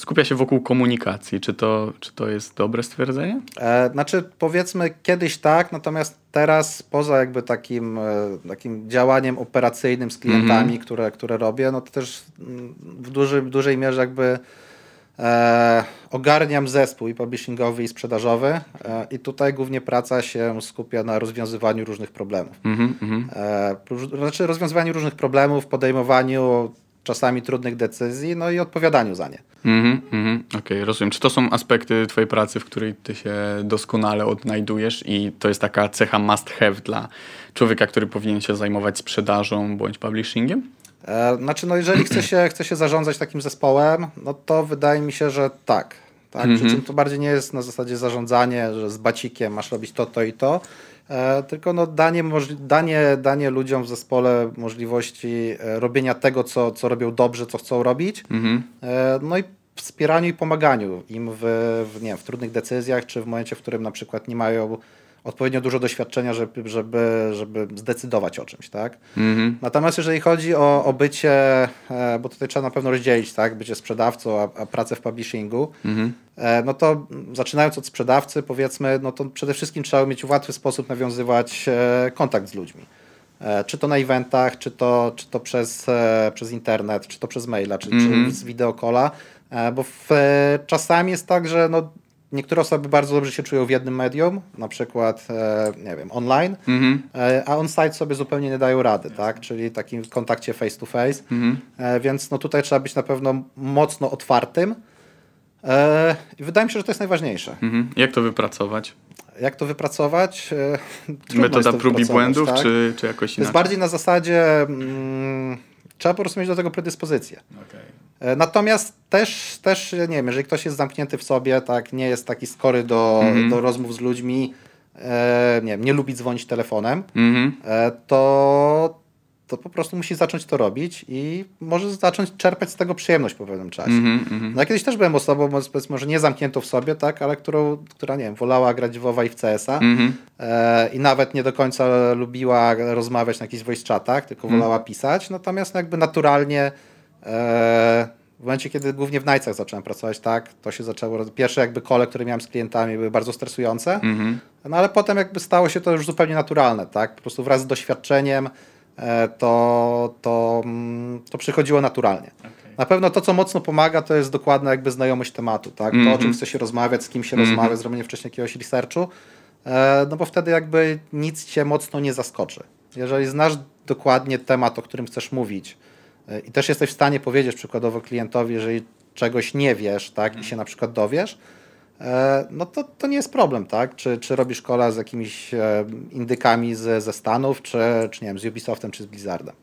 skupia się wokół komunikacji. Czy to, czy to jest dobre stwierdzenie? E, znaczy, powiedzmy kiedyś tak, natomiast teraz poza jakby takim, e, takim działaniem operacyjnym z klientami, mm -hmm. które, które robię, no to też w duży, dużej mierze jakby e, ogarniam zespół i publishingowy i sprzedażowy e, i tutaj głównie praca się skupia na rozwiązywaniu różnych problemów. Mm -hmm. e, znaczy rozwiązywaniu różnych problemów, podejmowaniu czasami trudnych decyzji, no i odpowiadaniu za nie. Mm -hmm, Okej, okay, rozumiem. Czy to są aspekty Twojej pracy, w której Ty się doskonale odnajdujesz i to jest taka cecha must have dla człowieka, który powinien się zajmować sprzedażą bądź publishingiem? E, znaczy, no jeżeli chce się, chce się zarządzać takim zespołem, no to wydaje mi się, że tak. tak? Mm -hmm. Przy mhm. czym to bardziej nie jest na zasadzie zarządzanie, że z bacikiem masz robić to, to i to, tylko no danie, danie, danie ludziom w zespole możliwości e, robienia tego, co, co robią dobrze, co chcą robić. Mhm. E, no i wspieraniu i pomaganiu im w, w, nie wiem, w trudnych decyzjach, czy w momencie, w którym na przykład nie mają odpowiednio dużo doświadczenia, żeby, żeby, żeby zdecydować o czymś, tak? -hmm. Natomiast jeżeli chodzi o, o bycie, e, bo tutaj trzeba na pewno rozdzielić, tak? Bycie sprzedawcą, a, a pracę w publishingu, mm -hmm. no to zaczynając od sprzedawcy, powiedzmy, no to przede wszystkim trzeba mieć w łatwy sposób nawiązywać e, kontakt z ludźmi. Czy to na eventach, czy to, czy to przez, przez internet, czy to przez maila, czy, -hmm. czy mhm. z wideokola, bo w, czasami jest tak, że no, niektóre osoby bardzo dobrze się czują w jednym medium, na przykład, e, nie wiem, online, mhm. e, a on-site sobie zupełnie nie dają rady, tak? Czyli takim kontakcie face to face. Mhm. E, więc no tutaj trzeba być na pewno mocno otwartym. I wydaje mi się, że to jest najważniejsze. Mhm. Jak to wypracować? Jak to wypracować? E, Metoda prób i błędów, tak? czy, czy jakoś inaczej? To jest bardziej na zasadzie, mm, trzeba po prostu mieć do tego predyspozycję. Okay. E, natomiast też, też, nie wiem, jeżeli ktoś jest zamknięty w sobie, tak, nie jest taki skory do, mm -hmm. do rozmów z ludźmi, e, nie wiem, nie lubi dzwonić telefonem, mm -hmm. e, to, to po prostu musi zacząć to robić i może zacząć czerpać z tego przyjemność po pewnym czasie. Mm -hmm. No ja kiedyś też byłem osobą, może nie zamkniętą w sobie, tak, ale którą, która, nie wiem, wolała grać w WoWa i w CS-a mhm. e, i nawet nie do końca lubiła rozmawiać na jakichś voice chatach, tylko mhm. wolała pisać, natomiast jakby naturalnie e, w momencie, kiedy głównie w Najcach zacząłem pracować, tak, to się zaczęło. Pierwsze jakby kole, które miałem z klientami, były bardzo stresujące, mm -hmm. no ale potem jakby stało się to już zupełnie naturalne, tak. Po prostu wraz z doświadczeniem to, to, mm, to przychodziło naturalnie. Okay. Na pewno to, co mocno pomaga, to jest dokładna jakby znajomość tematu, tak. Mm -hmm. To, o czym mhm. chce się rozmawiać, z kim się mm -hmm. rozmawia, zrobienie wcześniej jakiegoś researchu, e, no bo wtedy jakby nic cię mocno nie zaskoczy. Jeżeli znasz dokładnie temat, o którym chcesz mówić, i też jesteś w stanie powiedzieć przykładowo klientowi, jeżeli czegoś nie wiesz, tak, i się na przykład dowiesz, e, no to, to nie jest problem, tak? Czy, czy robisz kola z jakimiś e, indykami z, ze Stanów, czy, czy nie wiem, z Ubisoftem, czy z Blizzardem.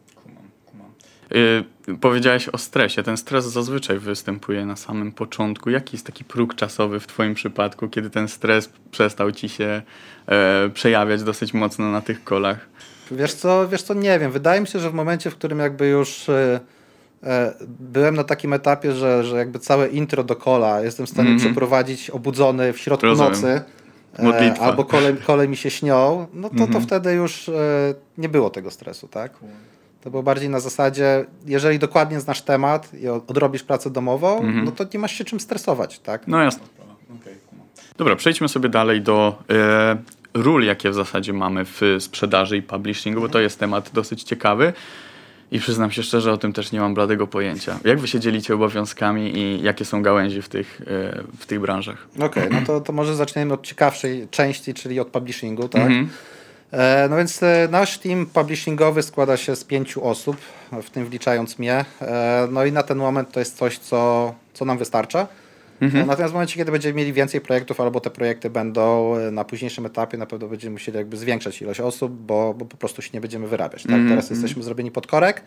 Yy, powiedziałeś o stresie. Ten stres zazwyczaj występuje na samym początku. Jaki jest taki próg czasowy w Twoim przypadku, kiedy ten stres przestał ci się e, przejawiać dosyć mocno na tych kolach? Wiesz co, wiesz co, nie wiem. Wydaje mi się, że w momencie, w którym jakby już e, e, byłem na takim etapie, że, że jakby całe intro do kola jestem w stanie mm -hmm. przeprowadzić obudzony w środku Rozumiem. nocy. E, albo kole, kole mi się śnią, no to, mm -hmm. to mhm. wtedy już e, nie było tego stresu, tak? To było bardziej na zasadzie, jeżeli dokładnie znasz temat i odrobisz pracę domową, mm -hmm. no to nie masz się czym stresować, tak? No jasne. Dobra, przejdźmy sobie dalej do e, ról, jakie w zasadzie mamy w sprzedaży i publishingu, bo to jest temat dosyć ciekawy. I przyznam się szczerze, o tym też nie mam bladego pojęcia. Jak wy się dzielicie obowiązkami i jakie są gałęzi w tych, e, w tych branżach? Okej, okay, no to, to może zaczniemy od ciekawszej części, czyli od publishingu, tak? Mm -hmm. No więc e, nasz team publishingowy składa się z pięciu osób, w tym wliczając mnie. No i na ten moment to jest coś, co, co nam wystarcza. Mhm. Natomiast w momencie, kiedy będziemy mieli więcej projektów, albo te projekty będą e, na późniejszym etapie, na pewno będziemy musieli jakby zwiększać ilość osób, bo, bo po prostu się nie będziemy wyrabiać. Tak? Mhm. Teraz mhm. jesteśmy zrobieni pod korek,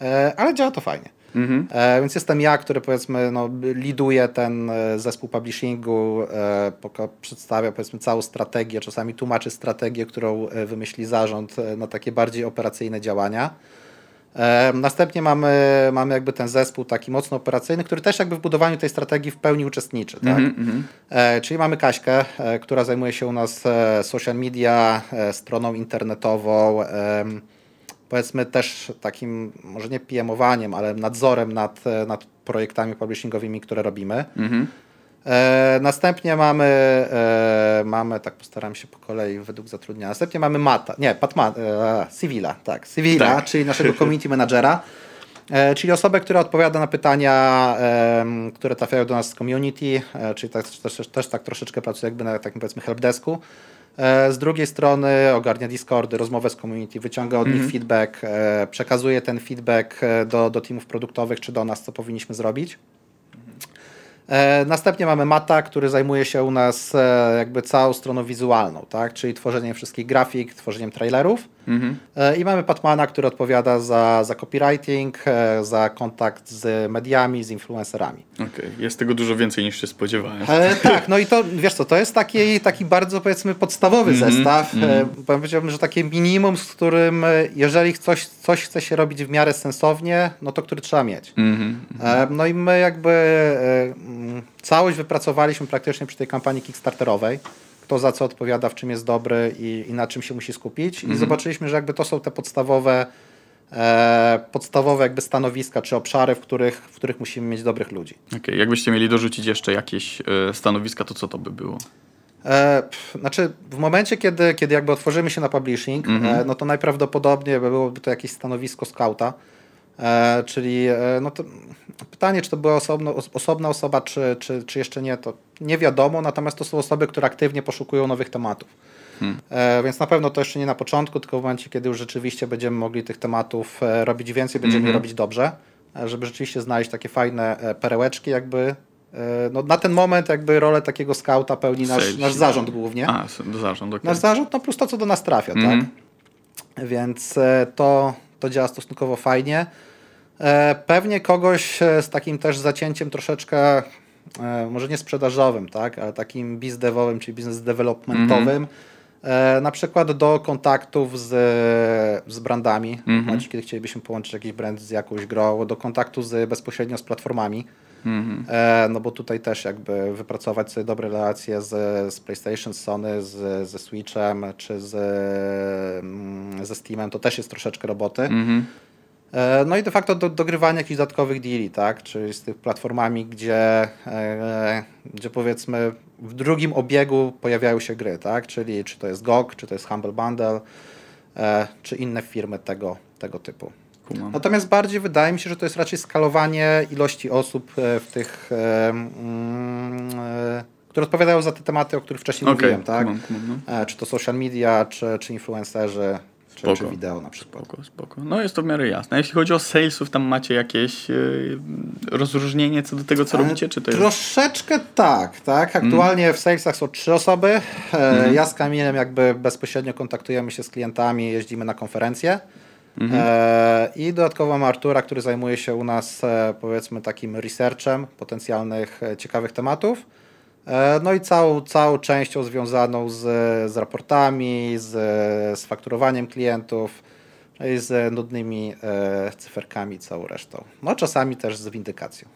e, ale działa to fajnie. Mhm. E, więc jestem ja, który powiedzmy no, liduje ten zespół publishingu, przedstawia powiedzmy całą strategię, czasami tłumaczy strategię, którą wymyśli zarząd na takie bardziej operacyjne działania. Następnie mamy, mamy jakby ten zespół taki mocno operacyjny, który też jakby w budowaniu tej strategii w pełni uczestniczy. Tak? Mm -hmm. Czyli mamy Kaśkę, e, która zajmuje się u nas social media, stroną internetową, powiedzmy też takim, może nie PM-owaniem, ale nadzorem nad, nad projektami publishingowymi, które robimy. Mm -hmm. E, następnie mamy, e, mamy, tak postaram się po kolei według zatrudnienia. Następnie mamy Mata, nie, Patma, e, Civila, tak, Civila, tak. czyli naszego community managera, e, czyli osobę, która odpowiada na pytania, które trafiają do nas z community, e, czyli tak, też, też tak troszeczkę pracuje jakby na takim powiedzmy helpdesku. E, z drugiej strony ogarnia Discordy, rozmowę z community, wyciąga od mm -hmm. nich mhm. feedback, e, przekazuje ten feedback do, do teamów produktowych czy do nas, co powinniśmy zrobić. E, następnie mamy Mata, który zajmuje się u nas e, jakby całą stroną wizualną, tak? czyli tworzeniem wszystkich grafik, tworzeniem trailerów. Mhm. E, I mamy Patmana, który odpowiada za, za copywriting, za kontakt z mediami, z influencerami. Okej, okay. jest tego dużo więcej niż się spodziewałem. E, tak, no i to wiesz co, to jest taki, taki bardzo powiedzmy podstawowy -hmm. zestaw. -hmm. Powiedziałbym, że takie minimum, z którym jeżeli coś, coś chce się robić w miarę sensownie, no to który trzeba mieć. Mm -hmm. No i my jakby całość wypracowaliśmy praktycznie przy tej kampanii Kickstarterowej. Kto za co odpowiada, w czym jest dobry i, i na czym się musi skupić. I mhm. zobaczyliśmy, że jakby to są te podstawowe, e, podstawowe jakby stanowiska czy obszary, w których, w których musimy mieć dobrych ludzi. Okay. Jakbyście mieli dorzucić jeszcze jakieś e, stanowiska, to co to by było? E, znaczy, w momencie, kiedy, kiedy jakby otworzymy się na publishing, mhm. e, no to najprawdopodobniej byłoby to jakieś stanowisko scouta. E, czyli e, no pytanie, czy to była osobno, osobna osoba, czy, czy, czy jeszcze nie, to nie wiadomo, natomiast to są osoby, które aktywnie poszukują nowych tematów. Hmm. E, więc na pewno to jeszcze nie na początku, tylko w momencie, kiedy już rzeczywiście będziemy mogli tych tematów robić więcej, będziemy mm -hmm. robić dobrze, żeby rzeczywiście znaleźć takie fajne perełeczki jakby. No, na ten moment jakby rolę takiego skauta pełni nasz, nasz zarząd głównie. A, zarząd, okay. Nasz zarząd, no plus to, co do nas trafia, mm -hmm. tak? Więc to, to działa stosunkowo fajnie. E, pewnie kogoś e, z takim też zacięciem troszeczkę, e, może nie sprzedażowym, tak, ale takim bizdevowym, czyli biznes developmentowym, mm -hmm. na przykład do kontaktów z, z brandami, mm -hmm. kiedy chcielibyśmy połączyć jakiś brand z jakąś grą, do kontaktu z, bezpośrednio z platformami. Mm -hmm. no bo tutaj też jakby wypracować sobie dobre relacje z, z PlayStation, z Sony, z, ze Switchem czy z, mm, ze Steamem, to też jest troszeczkę roboty. -hmm. E, no i de facto do, dogrywanie jakichś dodatkowych deali, tak? Czyli z tych platformami, gdzie, e, gdzie powiedzmy w drugim obiegu pojawiają się gry, tak? Czyli czy to jest GOG, czy to jest Humble Bundle, e, czy inne firmy tego, tego typu. Natomiast bardziej wydaje mi się, że to jest raczej skalowanie ilości osób w tych, mm, które odpowiadają za te tematy, o których wcześniej okay. mówiłem, tak? no. Czy to social media, czy, czy influencerzy, czy, czy wideo na przykład. Spoko, spoko. No jest to w miarę jasne. Jeśli chodzi o salesów, tam macie jakieś yy, rozróżnienie co do tego, co robicie? Czy to jest... Troszeczkę tak, tak. Aktualnie mm. w salesach są trzy osoby. Mm. Ja z Kamilem jakby bezpośrednio kontaktujemy się z klientami, jeździmy na konferencje. Mm -hmm. I dodatkowo mam Artura, który zajmuje się u nas e, powiedzmy takim researchem potencjalnych ciekawych tematów. E, no i całą, całą częścią związaną z, z raportami, z, z fakturowaniem klientów no i z nudnymi e, cyferkami, całą resztą. No czasami też z windykacją.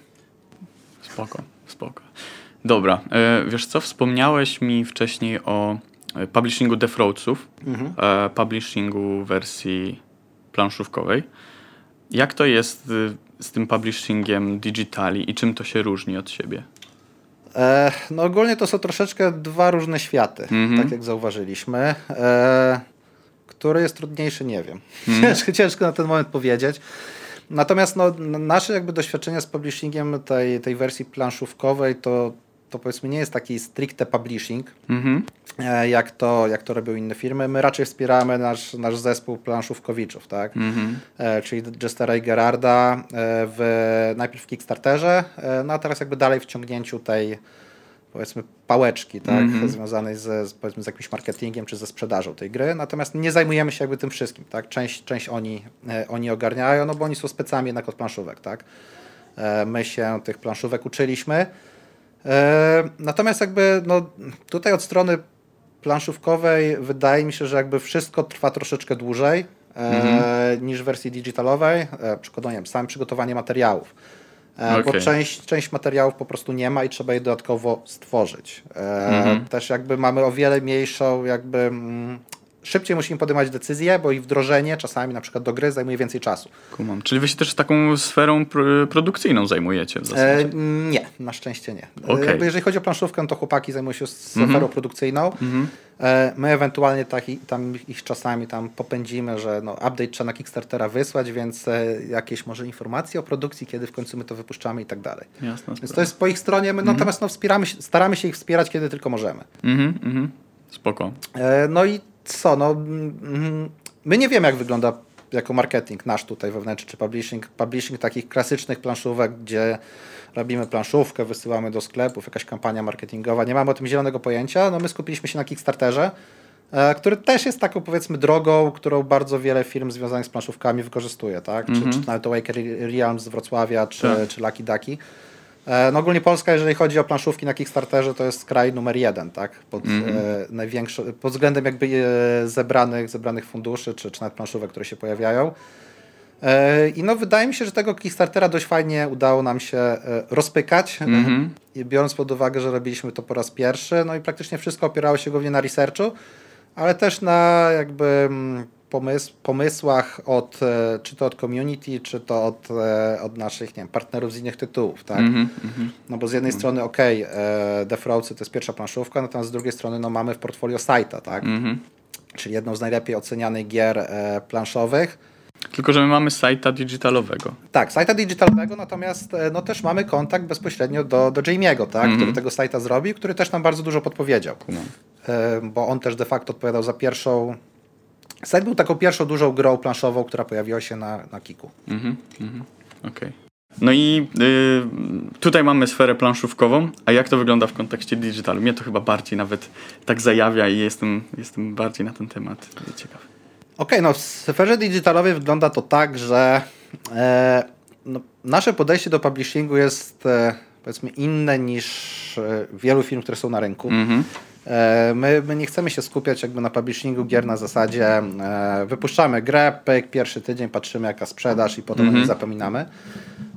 Spoko, spoko. Dobra, e, wiesz co, wspomniałeś mi wcześniej o e, publishingu Defraudców, mhm. e, publishingu wersji planszówkowej. Jak to jest e, z tym publishingiem digitali i czym to się różni od siebie? E, no ogólnie to są troszeczkę dwa różne światy, mm -hmm. tak jak zauważyliśmy. E, który jest trudniejszy, nie wiem. Mm. Ciężko, ciężko na ten moment powiedzieć. Natomiast no, nasze jakby doświadczenia z publishingiem tej, tej wersji planszówkowej to to powiedzmy nie jest taki stricte publishing, mm-hmm. jak, to, jak to robią inne firmy. My raczej wspieramy nasz, nasz zespół planszówkowiczów, tak? Mm-hmm. czyli Jestera i Gerarda e, w, najpierw w Kickstarterze, no a teraz jakby dalej w ciągnięciu tej powiedzmy pałeczki, tak, mm-hmm. związanej ze, z, powiedzmy z jakimś marketingiem czy ze sprzedażą tej gry, natomiast nie zajmujemy się jakby tym wszystkim, tak, część, część oni, oni ogarniają, no bo oni są specami jednak od planszówek, tak, my się tych planszówek uczyliśmy, E, natomiast jakby no, tutaj od strony planszówkowej wydaje mi się, że jakby wszystko trwa troszeczkę dłużej e, mhm. niż w wersji digitalowej. E, przykładowo, samym przygotowanie materiałów. Okay. Bo część, część materiałów po prostu nie ma i trzeba je dodatkowo stworzyć. Mhm. Też jakby mamy o wiele mniejszą jakby mm, szybciej musimy podejmować decyzje, bo ich wdrożenie czasami na przykład do gry zajmuje więcej czasu. Kumam. Czyli wy się też taką sferą pr produkcyjną zajmujecie w zasadzie? E, nie, na szczęście nie. Okay. Jakby jeżeli chodzi o planszówkę, to chłopaki zajmują się sferą mm -hmm. produkcyjną. Mm -hmm. e, my ewentualnie tak, tam ich czasami tam popędzimy, że no, update trzeba na Kickstartera wysłać, więc e, jakieś może informacje o produkcji, kiedy w końcu my to wypuszczamy i tak dalej. Jasne, więc to jest po ich stronie, my mm -hmm. natomiast no, wspieramy, staramy się ich wspierać, kiedy tylko możemy. Mhm, mhm. Spoko. E, no i co, no mm, my nie wiemy jak wygląda jako marketing nasz tutaj wewnętrzny, czy publishing, publishing takich klasycznych planszówek, gdzie robimy planszówkę, wysyłamy do sklepów, jakaś kampania marketingowa, nie mamy o tym zielonego pojęcia, no my skupiliśmy się na Kickstarterze, e, który też jest taką powiedzmy drogą, którą bardzo wiele firm związanych z planszówkami wykorzystuje, tak? Mm -hmm. czy, mhm. czy nawet Waker Realms z Wrocławia, czy, tak. czy Lucky Ducky. E, no ogólnie Polska, jeżeli chodzi o planszówki na Kickstarterze, to jest kraj numer jeden, tak? Pod, mm -hmm. e, pod względem jakby e, zebranych, zebranych funduszy, czy, czy nawet planszówek, które się pojawiają. E, I no wydaje mi się, że tego Kickstartera dość fajnie udało nam się e, rozpykać, mm -hmm. biorąc pod uwagę, że robiliśmy to po raz pierwszy, no i praktycznie wszystko opierało się głównie na researchu, ale też na jakby mm, pomysł, pomysłach od, e, czy to od community, czy to od, e, od naszych nie wiem, partnerów z innych tytułów. Tak? Mm -hmm. No bo z jednej mm -hmm. strony ok, e, Death to jest pierwsza planszówka, natomiast z drugiej strony no, mamy w portfolio Saita, tak? Mm -hmm. czyli jedną z najlepiej ocenianych gier planszowych. Tylko, że my mamy sajta digitalowego. Tak, sajta digitalowego, natomiast no, też mamy kontakt bezpośrednio do, do Jamie'ego, tak, mm -hmm. który tego sajta zrobił, który też nam bardzo dużo podpowiedział. No. Bo on też de facto odpowiadał za pierwszą Site był taką pierwszą dużą grą planszową, która pojawiła się na, na Kiku. Mhm, mhm. Okej. Okay. No i y, tutaj mamy sferę planszówkową, a jak to wygląda w kontekście digitalu? Mnie to chyba bardziej nawet tak zajawia i jestem, jestem bardziej na ten temat ciekawy. Okej, okay, no w sferze digitalowej wygląda to tak, że e, no, nasze podejście do publishingu jest e, powiedzmy inne niż e, wielu firm, które są na rynku. -hmm. E, my, my, nie chcemy się skupiać jakby na publishingu gier na zasadzie e, wypuszczamy grę, pyk, pierwszy tydzień patrzymy jaka sprzedaż i potem mhm. zapominamy.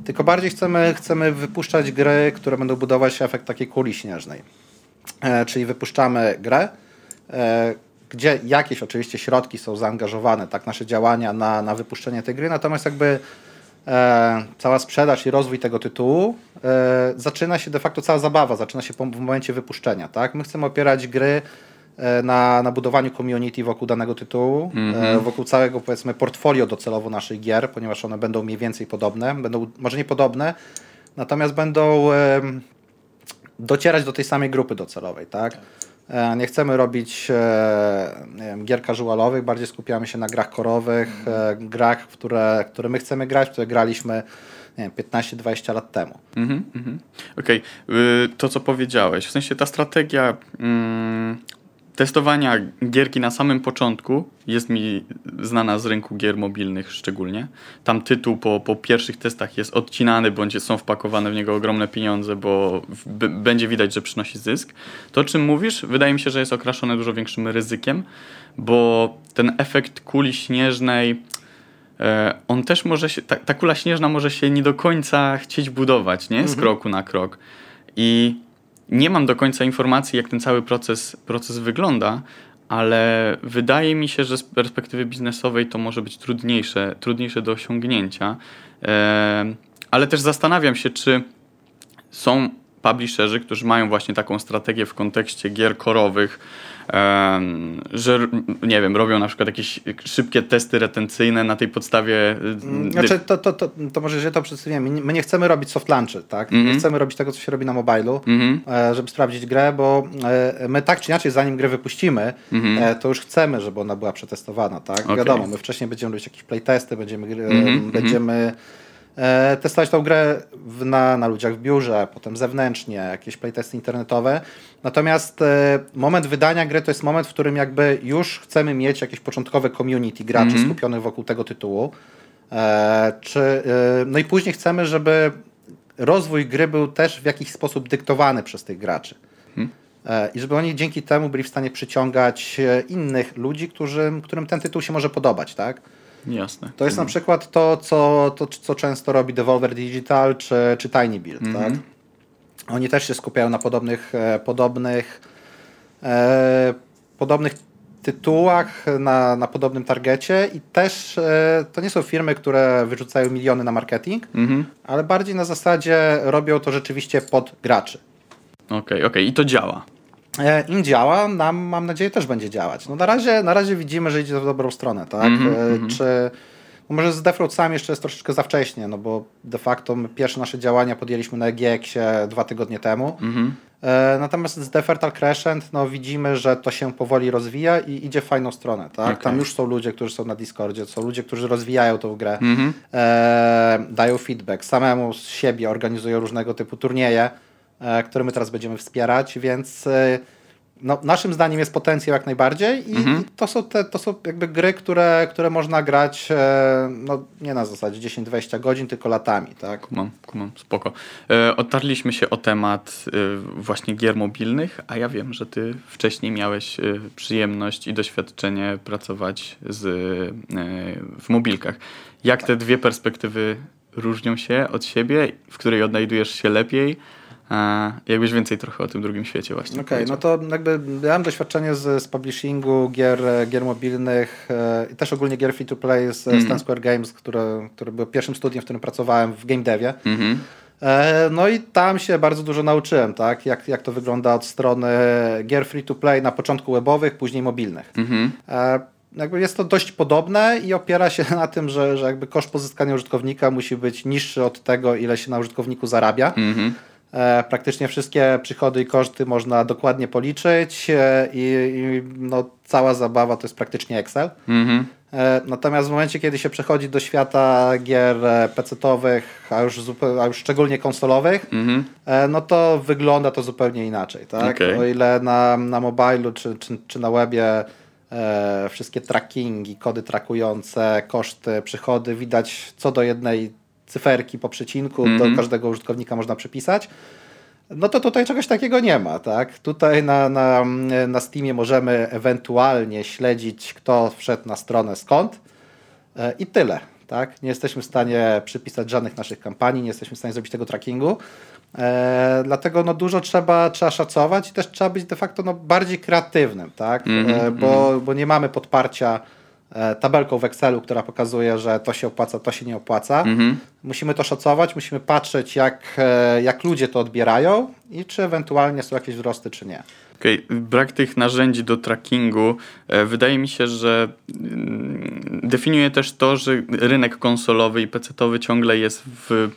Tylko bardziej chcemy, chcemy wypuszczać gry, które będą budować efekt takiej kuli śnieżnej. Czyli wypuszczamy grę, gdzie jakieś oczywiście środki są zaangażowane, tak, nasze działania na, na wypuszczenie tej gry, natomiast jakby e, cała sprzedaż i rozwój tego tytułu, e, zaczyna się de facto cała zabawa, zaczyna się w momencie wypuszczenia. Tak? My chcemy opierać gry e, na, na budowaniu community wokół danego tytułu, mm -hmm. wokół całego powiedzmy portfolio docelowo naszych gier, ponieważ one będą mniej więcej podobne, będą może nie podobne, natomiast będą docierać do tej samej grupy docelowej, tak? E, nie chcemy robić e, nie wiem, gier casualowych, bardziej skupiamy się na grach korowych, e, grach, w które, które my chcemy grać, które graliśmy nie wiem, 15-20 lat temu. Mhm, mhm. Okej, okay. to co powiedziałeś, w sensie ta strategia mm, testowania gierki na samym początku jest mi znana z rynku gier mobilnych szczególnie. Tam tytuł po, po pierwszych testach jest odcinany, bądź są wpakowane w niego ogromne pieniądze, bo będzie widać, że przynosi zysk. To, o czym mówisz, wydaje mi się, że jest okraszone dużo większym ryzykiem, bo ten efekt kuli śnieżnej, e, on też może się, ta, ta, kula śnieżna może się nie do końca chcieć budować, nie? Z mhm. kroku na krok. I nie mam do końca informacji, jak ten cały proces, proces wygląda, ale wydaje mi się, że z perspektywy biznesowej to może być trudniejsze, trudniejsze do osiągnięcia. ale też zastanawiam się, czy są publisherzy, którzy mają właśnie taką strategię w kontekście gier korowych, że nie wiem, robią na przykład jakieś szybkie testy retencyjne na tej podstawie. Mm, znaczy, to, to, to, to może źle to przedstawiłem. My nie chcemy robić soft launchy, tak? Mm -hmm. Nie mhm. chcemy robić tego, co się robi na mobilu, mm -hmm. żeby sprawdzić grę, bo e, my tak czy inaczej, zanim grę wypuścimy, mm -hmm. to już chcemy, żeby ona była przetestowana, tak? Okay. Wiadomo, my wcześniej będziemy robić jakieś playtesty, będziemy, mhm, mhm. będziemy testować tą grę w, na, na ludziach w biurze, potem zewnętrznie, jakieś playtesty internetowe. Natomiast e, moment wydania gry to jest moment, w którym jakby już chcemy mieć jakieś początkowe community graczy mm -hmm. skupionych wokół tego tytułu. E, czy, e, no i później chcemy, żeby rozwój gry był też w jakiś sposób dyktowany przez tych graczy. Mm. I żeby oni dzięki temu byli w stanie przyciągać innych ludzi, którym, którym ten tytuł się może podobać, tak? Jasne. To jest na przykład to, co, to, co często robi Devolver Digital czy, czy Tiny Build. Mm -hmm. tak? Oni też się skupiają na podobnych, e, podobnych, e, podobnych tytułach, na, na podobnym targecie i też e, to nie są firmy, które wyrzucają miliony na marketing, -hmm. ale bardziej na zasadzie robią to rzeczywiście pod graczy. Okej, okay, okej. Okay. I to działa. E, im działa, nam mam nadzieję też będzie działać. No na razie, na razie widzimy, że idzie w dobrą stronę, tak? Mm -hmm, Czy no może z Defraud jeszcze jest troszeczkę za wcześnie, no bo de facto my pierwsze nasze działania podjęliśmy na EGX-ie dwa tygodnie temu. Mm -hmm. Natomiast z Defertal Crescent no, widzimy, że to się powoli rozwija i idzie w fajną stronę. Tak? Okay. Tam już są ludzie, którzy są na Discordzie, są ludzie, którzy rozwijają tą grę, mm -hmm. e, dają feedback, samemu z siebie organizują różnego typu turnieje E, które my teraz będziemy wspierać, więc e, no, naszym zdaniem jest potencjał jak najbardziej i, mhm. to, są te, to są jakby gry, które, które można grać e, no, nie na zasadzie 10-20 godzin, tylko latami. Tak? Kumam, kumam, spoko. E, otarliśmy się o temat e, właśnie gier mobilnych, a ja wiem, że ty wcześniej miałeś e, przyjemność i doświadczenie pracować z, w mobilkach. Jak te dwie perspektywy różnią się od siebie, w której odnajdujesz się lepiej? Jakbyś więcej trochę o tym drugim świecie właśnie Okej, okay, no to jakby ja mam doświadczenie z, z publishingu gier, gier mobilnych e, i też ogólnie gier free to play z mm. Square Games, które, które było pierwszym studiem, w którym pracowałem w game devie. Mm -hmm. No i tam się bardzo dużo nauczyłem, tak? Jak, jak to wygląda od strony gier free to play na początku webowych, później mobilnych. Mm -hmm. Jakby jest to dość podobne i opiera się na tym, że, że jakby koszt pozyskania użytkownika musi być niższy od tego, ile się na użytkowniku zarabia. Mm. E, praktycznie wszystkie przychody i koszty można dokładnie policzyć e, i, i no, cała zabawa to jest praktycznie Excel. Mm-hmm. Natomiast w momencie, kiedy się przechodzi do świata gier PC-owych, a już, a już szczególnie konsolowych, mm-hmm. no to wygląda to zupełnie inaczej. Tak? Okay. O ile na, na mobilu czy, czy, czy na webie e, wszystkie trackingi, kody trakujące, koszty, przychody widać co do jednej cyferki po przecinku mm -hmm. do mhm. każdego użytkownika można przypisać. No to tutaj czegoś takiego nie ma, tak? Tutaj na, na, na Steamie możemy ewentualnie śledzić, kto wszedł na stronę skąd e, i tyle, tak? Nie jesteśmy w stanie przypisać żadnych naszych kampanii, nie jesteśmy w stanie zrobić tego trackingu. E, dlatego no, dużo trzeba, trzeba szacować i też trzeba być de facto no, bardziej kreatywnym, tak? -hmm, e, bo, -hmm. bo nie mamy podparcia tabelką w Excelu, która pokazuje, że to się opłaca, to się nie opłaca. Mhm. Musimy to szacować, musimy patrzeć, jak, e, jak ludzie to odbierają i czy ewentualnie są jakieś wzrosty, czy nie. Okay. Brak tych narzędzi do trackingu e, wydaje mi się, że mm, definiuje też to, że rynek konsolowy i pecetowy ciągle jest w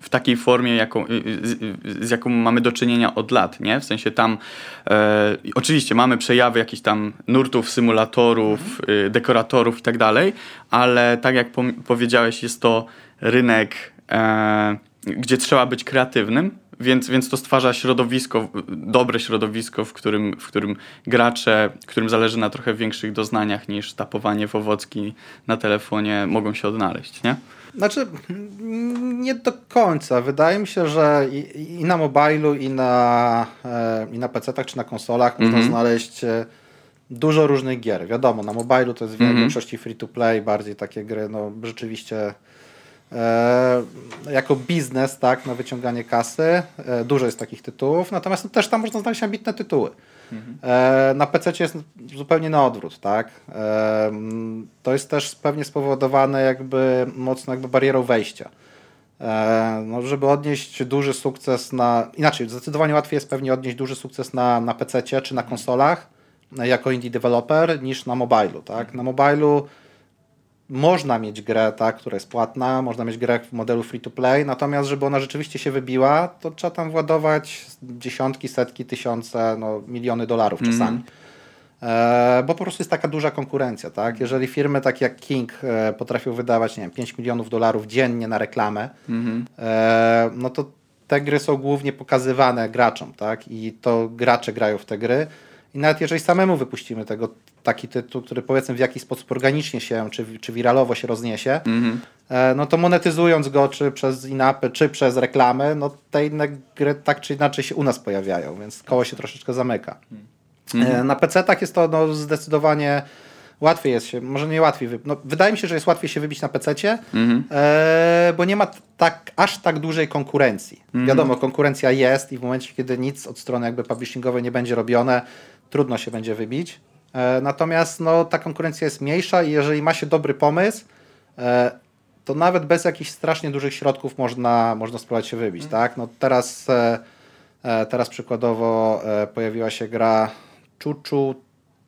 w takiej formie, jaką, z, z jaką mamy do czynienia od lat, nie? W sensie tam e, oczywiście mamy przejawy jakichś tam nurtów, symulatorów, mhm. dekoratorów i tak dalej, ale tak jak po, powiedziałeś, jest to rynek, e, gdzie trzeba być kreatywnym, więc, więc to stwarza środowisko, dobre środowisko, w którym, w którym gracze, którym zależy na trochę większych doznaniach niż tapowanie w owocki na telefonie, mogą się odnaleźć, nie? Znaczy, nie do końca. Wydaje mi się, że i, i na mobilu, i na, e, i na PC-tach, czy na konsolach mm -hmm. można mhm. znaleźć e, dużo różnych gier. Wiadomo, na mobilu to jest w mm -hmm. większości free to play, bardziej takie gry, no rzeczywiście e, jako biznes, tak, na wyciąganie kasy. E, dużo jest takich tytułów, natomiast no, też tam można znaleźć ambitne tytuły. E, na PC jest zupełnie na odwrót, tak? E, to jest też pewnie spowodowane jakby mocno jakby barierą wejścia. E, no, żeby odnieść duży sukces na. Inaczej, zdecydowanie łatwiej jest pewnie odnieść duży sukces na, na PC czy na konsolach jako indie developer niż na mobilu, tak? Na mobilu można mieć grę, tak, która jest płatna, można mieć grę w modelu free to play, natomiast żeby ona rzeczywiście się wybiła, to trzeba tam władować dziesiątki, setki, tysiące, no, miliony dolarów mm. czasami. E, bo po prostu jest taka duża konkurencja, tak? Jeżeli firmy takie jak King e, potrafią wydawać, nie wiem, 5 milionów dolarów dziennie na reklamę, mm. e, no to te gry są głównie pokazywane graczom, tak? I to gracze grają w te gry. I nawet jeżeli samemu wypuścimy tego taki tytuł, który powiedzmy w jakiś sposób organicznie się, czy, czy wiralowo się rozniesie, mm-hmm. no to monetyzując go, czy przez inapy, czy przez reklamy, no te inne gry tak czy inaczej się u nas pojawiają, więc koło się troszeczkę zamyka. Mm-hmm. Na PC-tach jest to no, zdecydowanie łatwiej jest się, może nie łatwiej, no, wydaje mi się, że jest łatwiej się wybić na PC-cie, mm-hmm. e, bo nie ma tak, aż tak dużej konkurencji. Mm-hmm. Wiadomo, konkurencja jest i w momencie, kiedy nic od strony jakby publishingowej nie będzie robione, trudno się będzie wybić. E, natomiast no, ta konkurencja jest mniejsza i jeżeli ma się dobry pomysł, e, to nawet bez jakichś strasznie dużych środków można, można spróbować się wybić. Mhm. Tak? No, teraz, e, teraz przykładowo pojawiła się gra Chuchu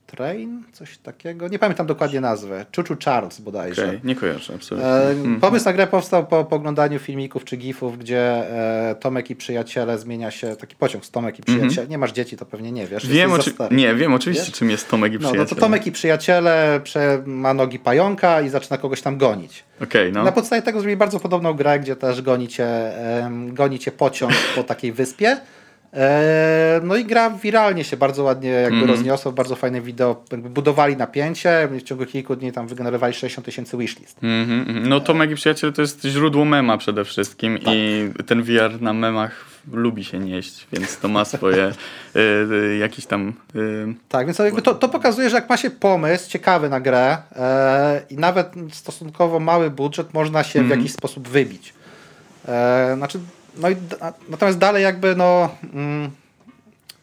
Train, coś takiego. Nie pamiętam dokładnie nazwy. Chuchu Charles bodajże. Okay, nie kojarzę, absolutnie. E, hmm. pomysł na grę powstał po poglądaniu filmików czy gifów, gdzie e, Tomek i przyjaciele zmienia się, taki pociąg z Tomek i mhm. przyjaciele. Mm -hmm. Nie masz dzieci, to pewnie nie wiesz. Wiem, oczy... nie, wiem oczywiście, wiesz? czym jest Tomek i przyjaciele. No, no to Tomek i przyjaciele prze... ma nogi pająka i zaczyna kogoś tam gonić. Okay, no. Na podstawie tego zrobili bardzo podobną grę, gdzie też goni cię, um, goni cię pociąg po takiej wyspie. E, no i gra wiralnie się bardzo ładnie jakby mm. rozniosła, bardzo fajne wideo, budowali napięcie, w ciągu kilku dni tam wygenerowali 60 tysięcy wishlist. Mm -hmm. No Tomek i Przyjaciel to jest źródło mema przede wszystkim tak. i ten VR na memach lubi się nieść, więc to ma swoje y, y, jakiś tam... Y... Tak, więc to, to pokazuje, że jak ma się pomysł ciekawy na grę e, i nawet stosunkowo mały budżet, można się mm. w mhm. jakiś sposób wybić. E, znaczy no i natomiast dalej jakby no mm,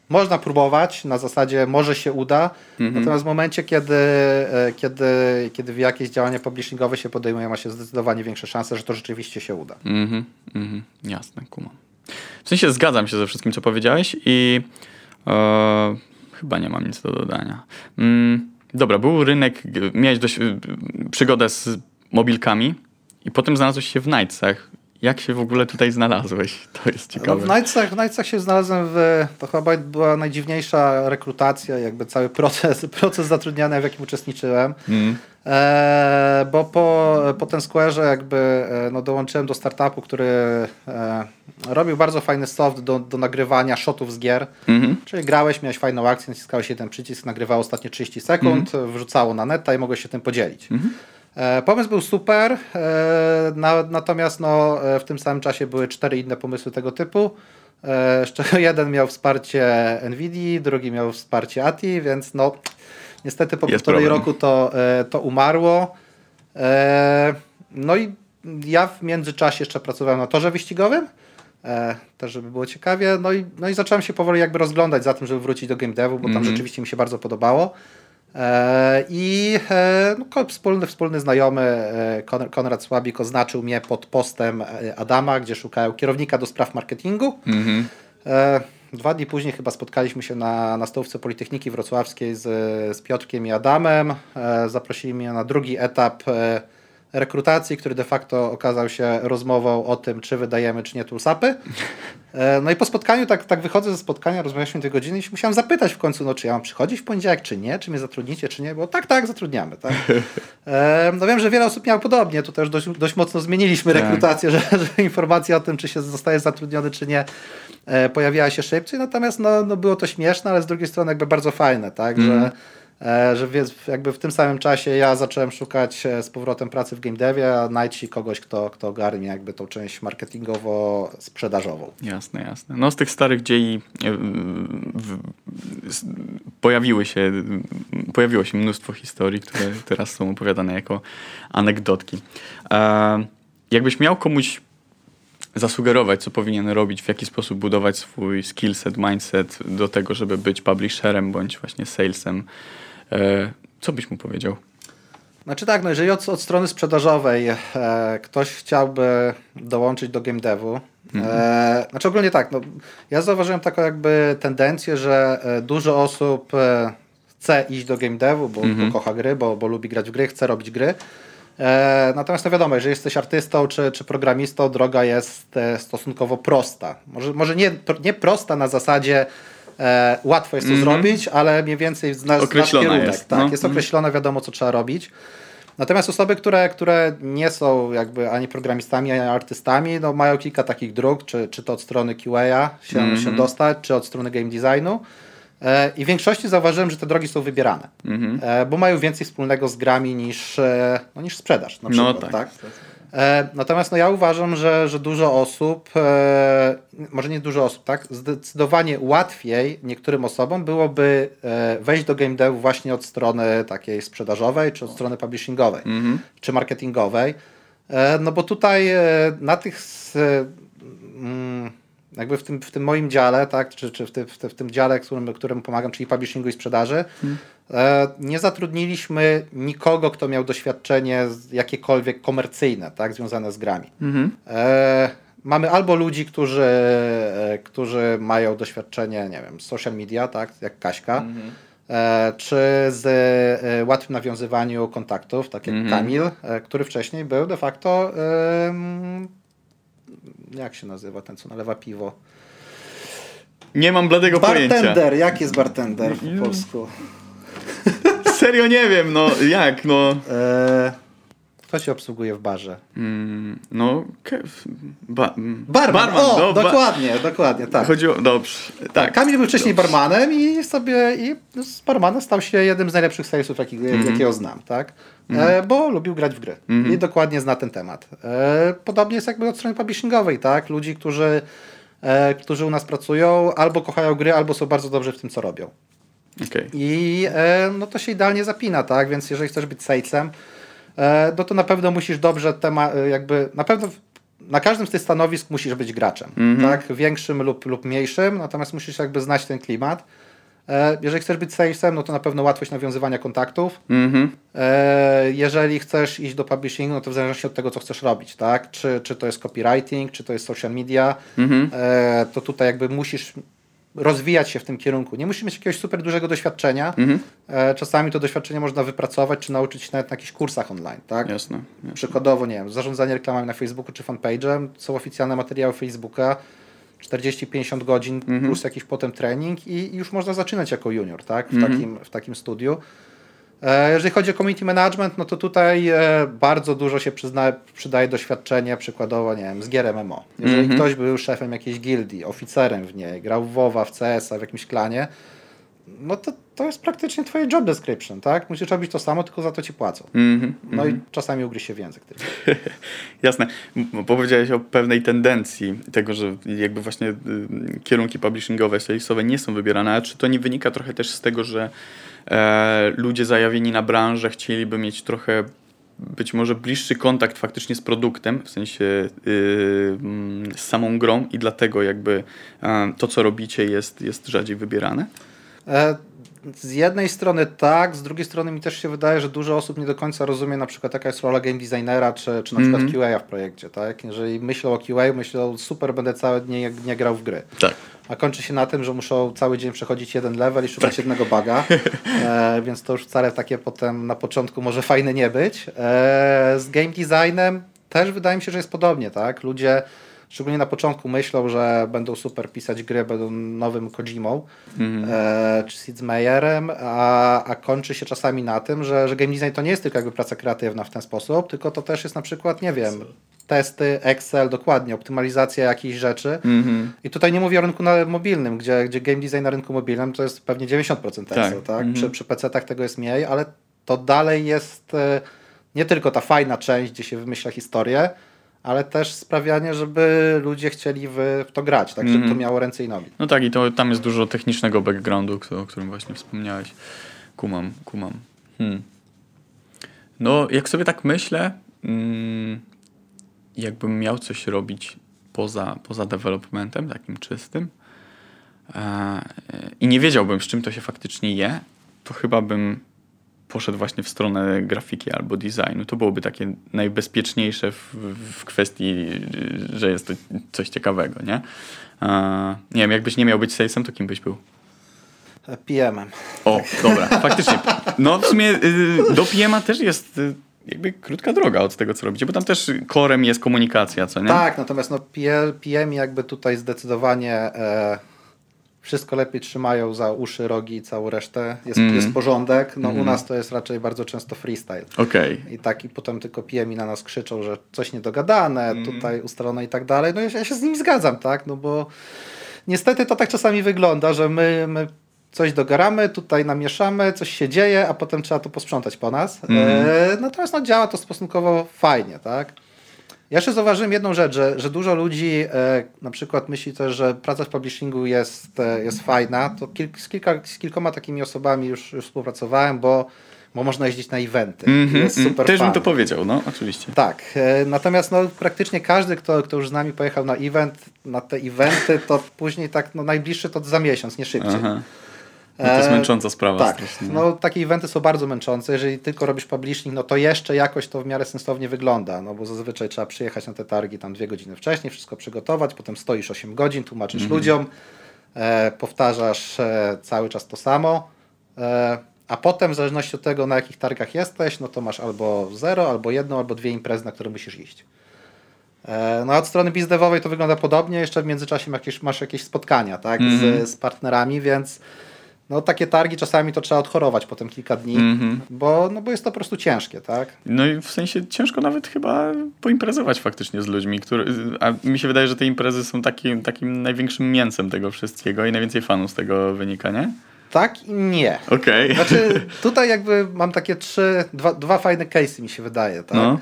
można próbować, na zasadzie może się uda, -hmm. natomiast w momencie, kiedy, e, kiedy, kiedy jakieś działania publishingowe się podejmuje, ma się zdecydowanie większe szanse, że to rzeczywiście się uda. Mm -hmm. Jasne, kuma. W sensie zgadzam się ze wszystkim, co powiedziałeś i e, chyba nie mam nic do dodania. Mm, dobra, był rynek, miałeś dość, przygodę z mobilkami i potem znalazłeś się w Nightsach jak się w ogóle tutaj znalazłeś? To jest ciekawe. No w Nightsach, w Nightsach się znalazłem w... To chyba była najdziwniejsza rekrutacja, jakby cały proces, proces zatrudniania, w jakim uczestniczyłem. Mm. E, bo po, po ten Square'ze jakby e, no, dołączyłem do startupu, który e, robił bardzo fajny soft do, do nagrywania shotów z gier. Mm -hmm. Czyli grałeś, miałeś fajną akcję, naciskałeś jeden przycisk, nagrywało ostatnie 30 sekund, mm -hmm. wrzucało na neta i mogłeś się tym podzielić. Mm -hmm. E, pomysł był super, e, natomiast no, e, w tym samym czasie były cztery inne pomysły tego typu. Z czego jeden miał wsparcie NVIDII, drugi miał wsparcie ATI, więc no niestety po półtorej roku to, to umarło. No i ja w międzyczasie jeszcze pracowałem na torze wyścigowym, też żeby było ciekawie, no i, no i zacząłem się powoli jakby rozglądać za tym, żeby wrócić do game devu, bo tam mm -hmm. rzeczywiście mi się bardzo podobało. E, I e, no, wspólny, wspólny znajomy e, Konrad Słabik oznaczył mnie pod postem Adama, gdzie szukają kierownika do spraw marketingu. Mm-hmm. Dwa dni później chyba spotkaliśmy się na, na stołówce Politechniki Wrocławskiej z, z Piotrkiem i Adamem. Zaprosili mnie na drugi etap rekrutacji, który de facto okazał się rozmową o tym, czy wydajemy, czy nie toolsapy. E, no i po spotkaniu, tak, tak wychodzę ze spotkania, rozmawialiśmy tej godziny i musiałem zapytać w końcu, no czy ja mam przychodzić w poniedziałek, czy nie, czy mnie zatrudnicie, czy nie, bo tak, tak, zatrudniamy. Tak? E, no wiem, że wiele osób miało podobnie, tu też dość, dość mocno zmieniliśmy Tak. rekrutację, że, że informacja o tym, czy się zostaje zatrudniony, czy nie, e, pojawiała się szybciej, natomiast no, no było to śmieszne, ale z drugiej strony jakby bardzo fajne, tak, że e, że więc jakby w tym samym czasie ja zacząłem szukać e, z powrotem pracy w game devie, a znajdź kogoś, kto, kto ogarnie jakby tą część marketingowo-sprzedażową. Jasne, jasne. No z tych starych dziei e, w, s- pojawiły się, pojawiło się mnóstwo historii, które teraz są opowiadane jako anegdotki. E, jakbyś miał komuś zasugerować, co powinien robić, w jaki sposób budować swój skillset, mindset do tego, żeby być publisherem bądź właśnie salesem, e, co byś mu powiedział? Znaczy tak, no jeżeli od, od strony sprzedażowej e, ktoś chciałby dołączyć do game devu, e, znaczy ogólnie tak, no, ja zauważyłem taką jakby tendencję, że e, dużo osób e, chce iść do game devu, bo, bo kocha gry, bo, bo lubi grać w gry, chce robić gry. E, natomiast no wiadomo, jeżeli jesteś artystą czy, czy programistą, droga jest e, stosunkowo prosta. Może, może nie, nie prosta na zasadzie e, łatwo jest to zrobić, ale mniej więcej zna, znasz Określona kierunek. jest, tak, no. jest określone, wiadomo co trzeba robić. Natomiast osoby, które, które nie są jakby ani programistami, ani artystami, no mają kilka takich dróg, czy, czy to od strony QA się, się dostać, czy od strony game designu. E, I w większości zauważyłem, że te drogi są wybierane, e, bo mają więcej wspólnego z grami niż, e, no, niż sprzedaż. Na No przykład, tak. tak? E, Natomiast no, ja uważam, że, że dużo osób, e, może nie dużo osób, tak? Zdecydowanie łatwiej niektórym osobom byłoby e, wejść do game devu właśnie od strony takiej sprzedażowej, czy od strony publishingowej, czy marketingowej. No bo tutaj na tych mm, jakby w tym, w tym moim dziale, tak, czy, czy w, tym, w, tym, dziale, którym, którym pomagam, czyli publishingu i sprzedaży, e, nie zatrudniliśmy nikogo, kto miał doświadczenie jakiekolwiek komercyjne, tak, związane z grami. E, mamy albo ludzi, którzy, e, którzy mają doświadczenie, nie wiem, z social media, tak, jak Kaśka, e, czy z e, łatwym nawiązywaniu kontaktów, tak jak Kamil, e, który wcześniej był de facto jak się nazywa ten, co nalewa piwo? Nie mam bladego pojęcia. Bartender, jak jest bartender po polsku? Serio nie wiem, no jak, no. E, kto się obsługuje w barze? Mm, no, ba, mm, Barman, o, no, ba- dokładnie, dokładnie, tak. Chodzi o, dobrze, tak. Kamil był wcześniej barmanem i sobie i z barmana stał się jednym z najlepszych salesów, jakich, Mhm. jakiego znam, tak? E, bo lubił grać w gry i dokładnie zna ten temat. E, podobnie jest jakby od strony publishingowej, tak? Ludzi, którzy, którzy u nas pracują, albo kochają gry, albo są bardzo dobrzy w tym, co robią. Okej. I e, no to się idealnie zapina, tak? Więc jeżeli chcesz być salesem, e, no to na pewno musisz dobrze tema, e, jakby na pewno na każdym z tych stanowisk musisz być graczem, tak? Większym lub, lub mniejszym, natomiast musisz jakby znać ten klimat. Jeżeli chcesz być salesem, no to na pewno łatwość nawiązywania kontaktów. Mhm. E, jeżeli chcesz iść do publishingu, no to w zależności od tego, co chcesz robić, tak? Czy, czy to jest copywriting, czy to jest social media, e, to tutaj jakby musisz rozwijać się w tym kierunku. Nie musisz mieć jakiegoś super dużego doświadczenia. E, czasami to doświadczenie można wypracować, czy nauczyć się nawet na jakichś kursach online, tak? Jasne. jasne. Przykładowo, nie wiem, zarządzanie reklamami na Facebooku czy fanpage'em, są oficjalne materiały Facebooka, 40-50 godzin plus jakiś potem trening i już można zaczynać jako junior, tak? W, takim, w takim studiu. E, Jeżeli chodzi o community management, no to tutaj e, bardzo dużo się przyzna, przydaje doświadczenie, przykładowo, nie wiem, z gier MMO. Jeżeli ktoś był szefem jakiejś gildii, oficerem w niej, grał w WoWa, w CS-a, w jakimś klanie, no to to jest praktycznie twoje job description, tak? Musisz robić to samo, tylko za to ci płacą. Mhm. No i czasami ugryźć się w język. Jasne. Powiedziałeś o pewnej tendencji tego, że jakby właśnie y, kierunki publishingowe, salesowe nie są wybierane, a czy to nie wynika trochę też z tego, że ludzie zajawieni na branżę chcieliby mieć trochę być może bliższy kontakt faktycznie z produktem, w sensie y, mm, z samą grą i dlatego jakby e, to, co robicie jest, jest rzadziej wybierane? Z jednej strony tak, z drugiej strony mi też się wydaje, że dużo osób nie do końca rozumie na przykład jaka jest rola game designera, czy, czy na przykład QA w projekcie, tak? Jeżeli myślą o QA, myślą super, będę całe dnie nie grał w gry. Tak. a kończy się na tym, że muszą cały dzień przechodzić jeden level i szukać tak. jednego baga, e, więc to już wcale takie potem na początku może fajne nie być. E, z game designem też wydaje mi się, że jest podobnie, tak? Ludzie szczególnie na początku myślą, że będą super pisać gry, będą nowym Kojimą mm -hmm. e, czy Sid Meierem, a, a kończy się czasami na tym, że, że game design to nie jest tylko jakby praca kreatywna w ten sposób, tylko to też jest na przykład, nie wiem, testy, Excel, dokładnie, optymalizacja jakichś rzeczy. Mm -hmm. I tutaj nie mówię o rynku mobilnym, gdzie, gdzie game design na rynku mobilnym to jest pewnie 90% Excel, tak? tak? Mm -hmm. Przy, przy PC-tach tego jest mniej, ale to dalej jest e, nie tylko ta fajna część, gdzie się wymyśla historię, ale też sprawianie, żeby ludzie chcieli w, to grać, tak, żeby mm. to mhm. miało ręce i nogi. No tak, i to tam jest dużo technicznego backgroundu, o którym właśnie wspomniałeś. Kumam, kumam. Hmm. No, jak sobie tak myślę, mm, jakbym miał coś robić poza, poza developmentem, takim czystym, e, i nie wiedziałbym, z czym to się faktycznie je, to chyba bym poszedł właśnie w stronę grafiki albo designu. To byłoby takie najbezpieczniejsze w, w kwestii, że jest to coś ciekawego, nie? nie wiem, jakbyś nie miał być salesem, to kim byś był? PM-em. O, dobra, faktycznie. No w sumie y, do PM-a też jest y, jakby krótka droga od tego, co robicie, bo tam też korem jest komunikacja, co nie? Tak, natomiast no PM jakby tutaj zdecydowanie e, wszystko lepiej trzymają za uszy, rogi i całą resztę. Jest, mm. jest porządek. No mm. u nas to jest raczej bardzo często freestyle. Okay. I tak i potem tylko pijemi na nas krzyczą, że coś niedogadane, mm. tutaj ustalone i tak dalej. No ja, ja się z nimi zgadzam, tak? No bo niestety to tak czasami wygląda, że my, my coś dogaramy, tutaj namieszamy, coś się dzieje, a potem trzeba to posprzątać po nas. Mm. E, natomiast no, działa to stosunkowo fajnie, tak? Ja jeszcze zauważyłem jedną rzecz, że, że dużo ludzi e, na przykład myśli też, że praca w publishingu jest, e, jest fajna. To z, kilka, z kilkoma takimi osobami już, już współpracowałem, bo bo można jeździć na eventy. Mm -hmm, jest super Też bym to powiedział, no oczywiście. Tak, e, natomiast no, praktycznie każdy, kto, kto już z nami pojechał na event, na te eventy, to później tak no, najbliższy to za miesiąc, nie szybciej. Aha. No to jest e, męcząca sprawa. Tak, strasznie. no takie eventy są bardzo męczące. Jeżeli tylko robisz publishing, no to jeszcze jakoś to w miarę sensownie wygląda, no bo zazwyczaj trzeba przyjechać na te targi tam dwie godziny wcześniej, wszystko przygotować, potem stoisz 8 godzin, tłumaczysz mm -hmm. ludziom, e, powtarzasz e, cały czas to samo, e, a potem w zależności od tego, na jakich targach jesteś, no to masz albo zero, albo jedną, albo dwie imprezy, na które musisz iść. E, no od strony bizdewowej to wygląda podobnie, jeszcze w międzyczasie jakieś, masz jakieś spotkania tak, mm -hmm. z, mhm. z partnerami, więc no takie targi czasami to trzeba odchorować potem kilka dni, mm -hmm. bo, no, bo jest to po prostu ciężkie, tak? No i w sensie ciężko nawet chyba poimprezować faktycznie z ludźmi, który, a mi się wydaje, że te imprezy są taki, takim największym mięsem tego wszystkiego i najwięcej fanów z tego wynika, nie? Tak i nie. Okej. Okay. Znaczy tutaj jakby mam takie trzy, dwa, dwa fajne case'y mi się wydaje, tak? No.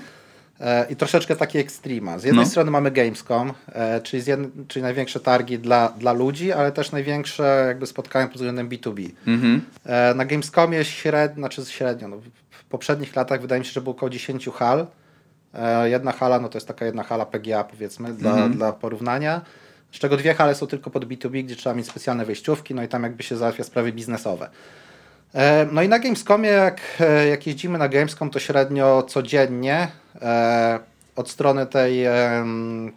E, i troszeczkę taki ekstrema. Z jednej no. strony mamy Gamescom, e, czyli, jed... czyli największe targi dla, dla ludzi, ale też największe jakby spotkania pod względem B2B. Mm-hmm. E, na Gamescomie średnio, znaczy średnio, no, w poprzednich latach wydaje mi się, że było około 10 hal. Jedna hala, no to jest taka jedna hala PGA powiedzmy dla, mm-hmm. dla porównania. Z czego dwie hale są tylko pod B2B, gdzie trzeba mieć specjalne wejściówki, no i tam jakby się załatwia sprawy biznesowe. E, no i na Gamescomie, jak, e, jak jeździmy na Gamescom, to średnio codziennie e, od strony tej,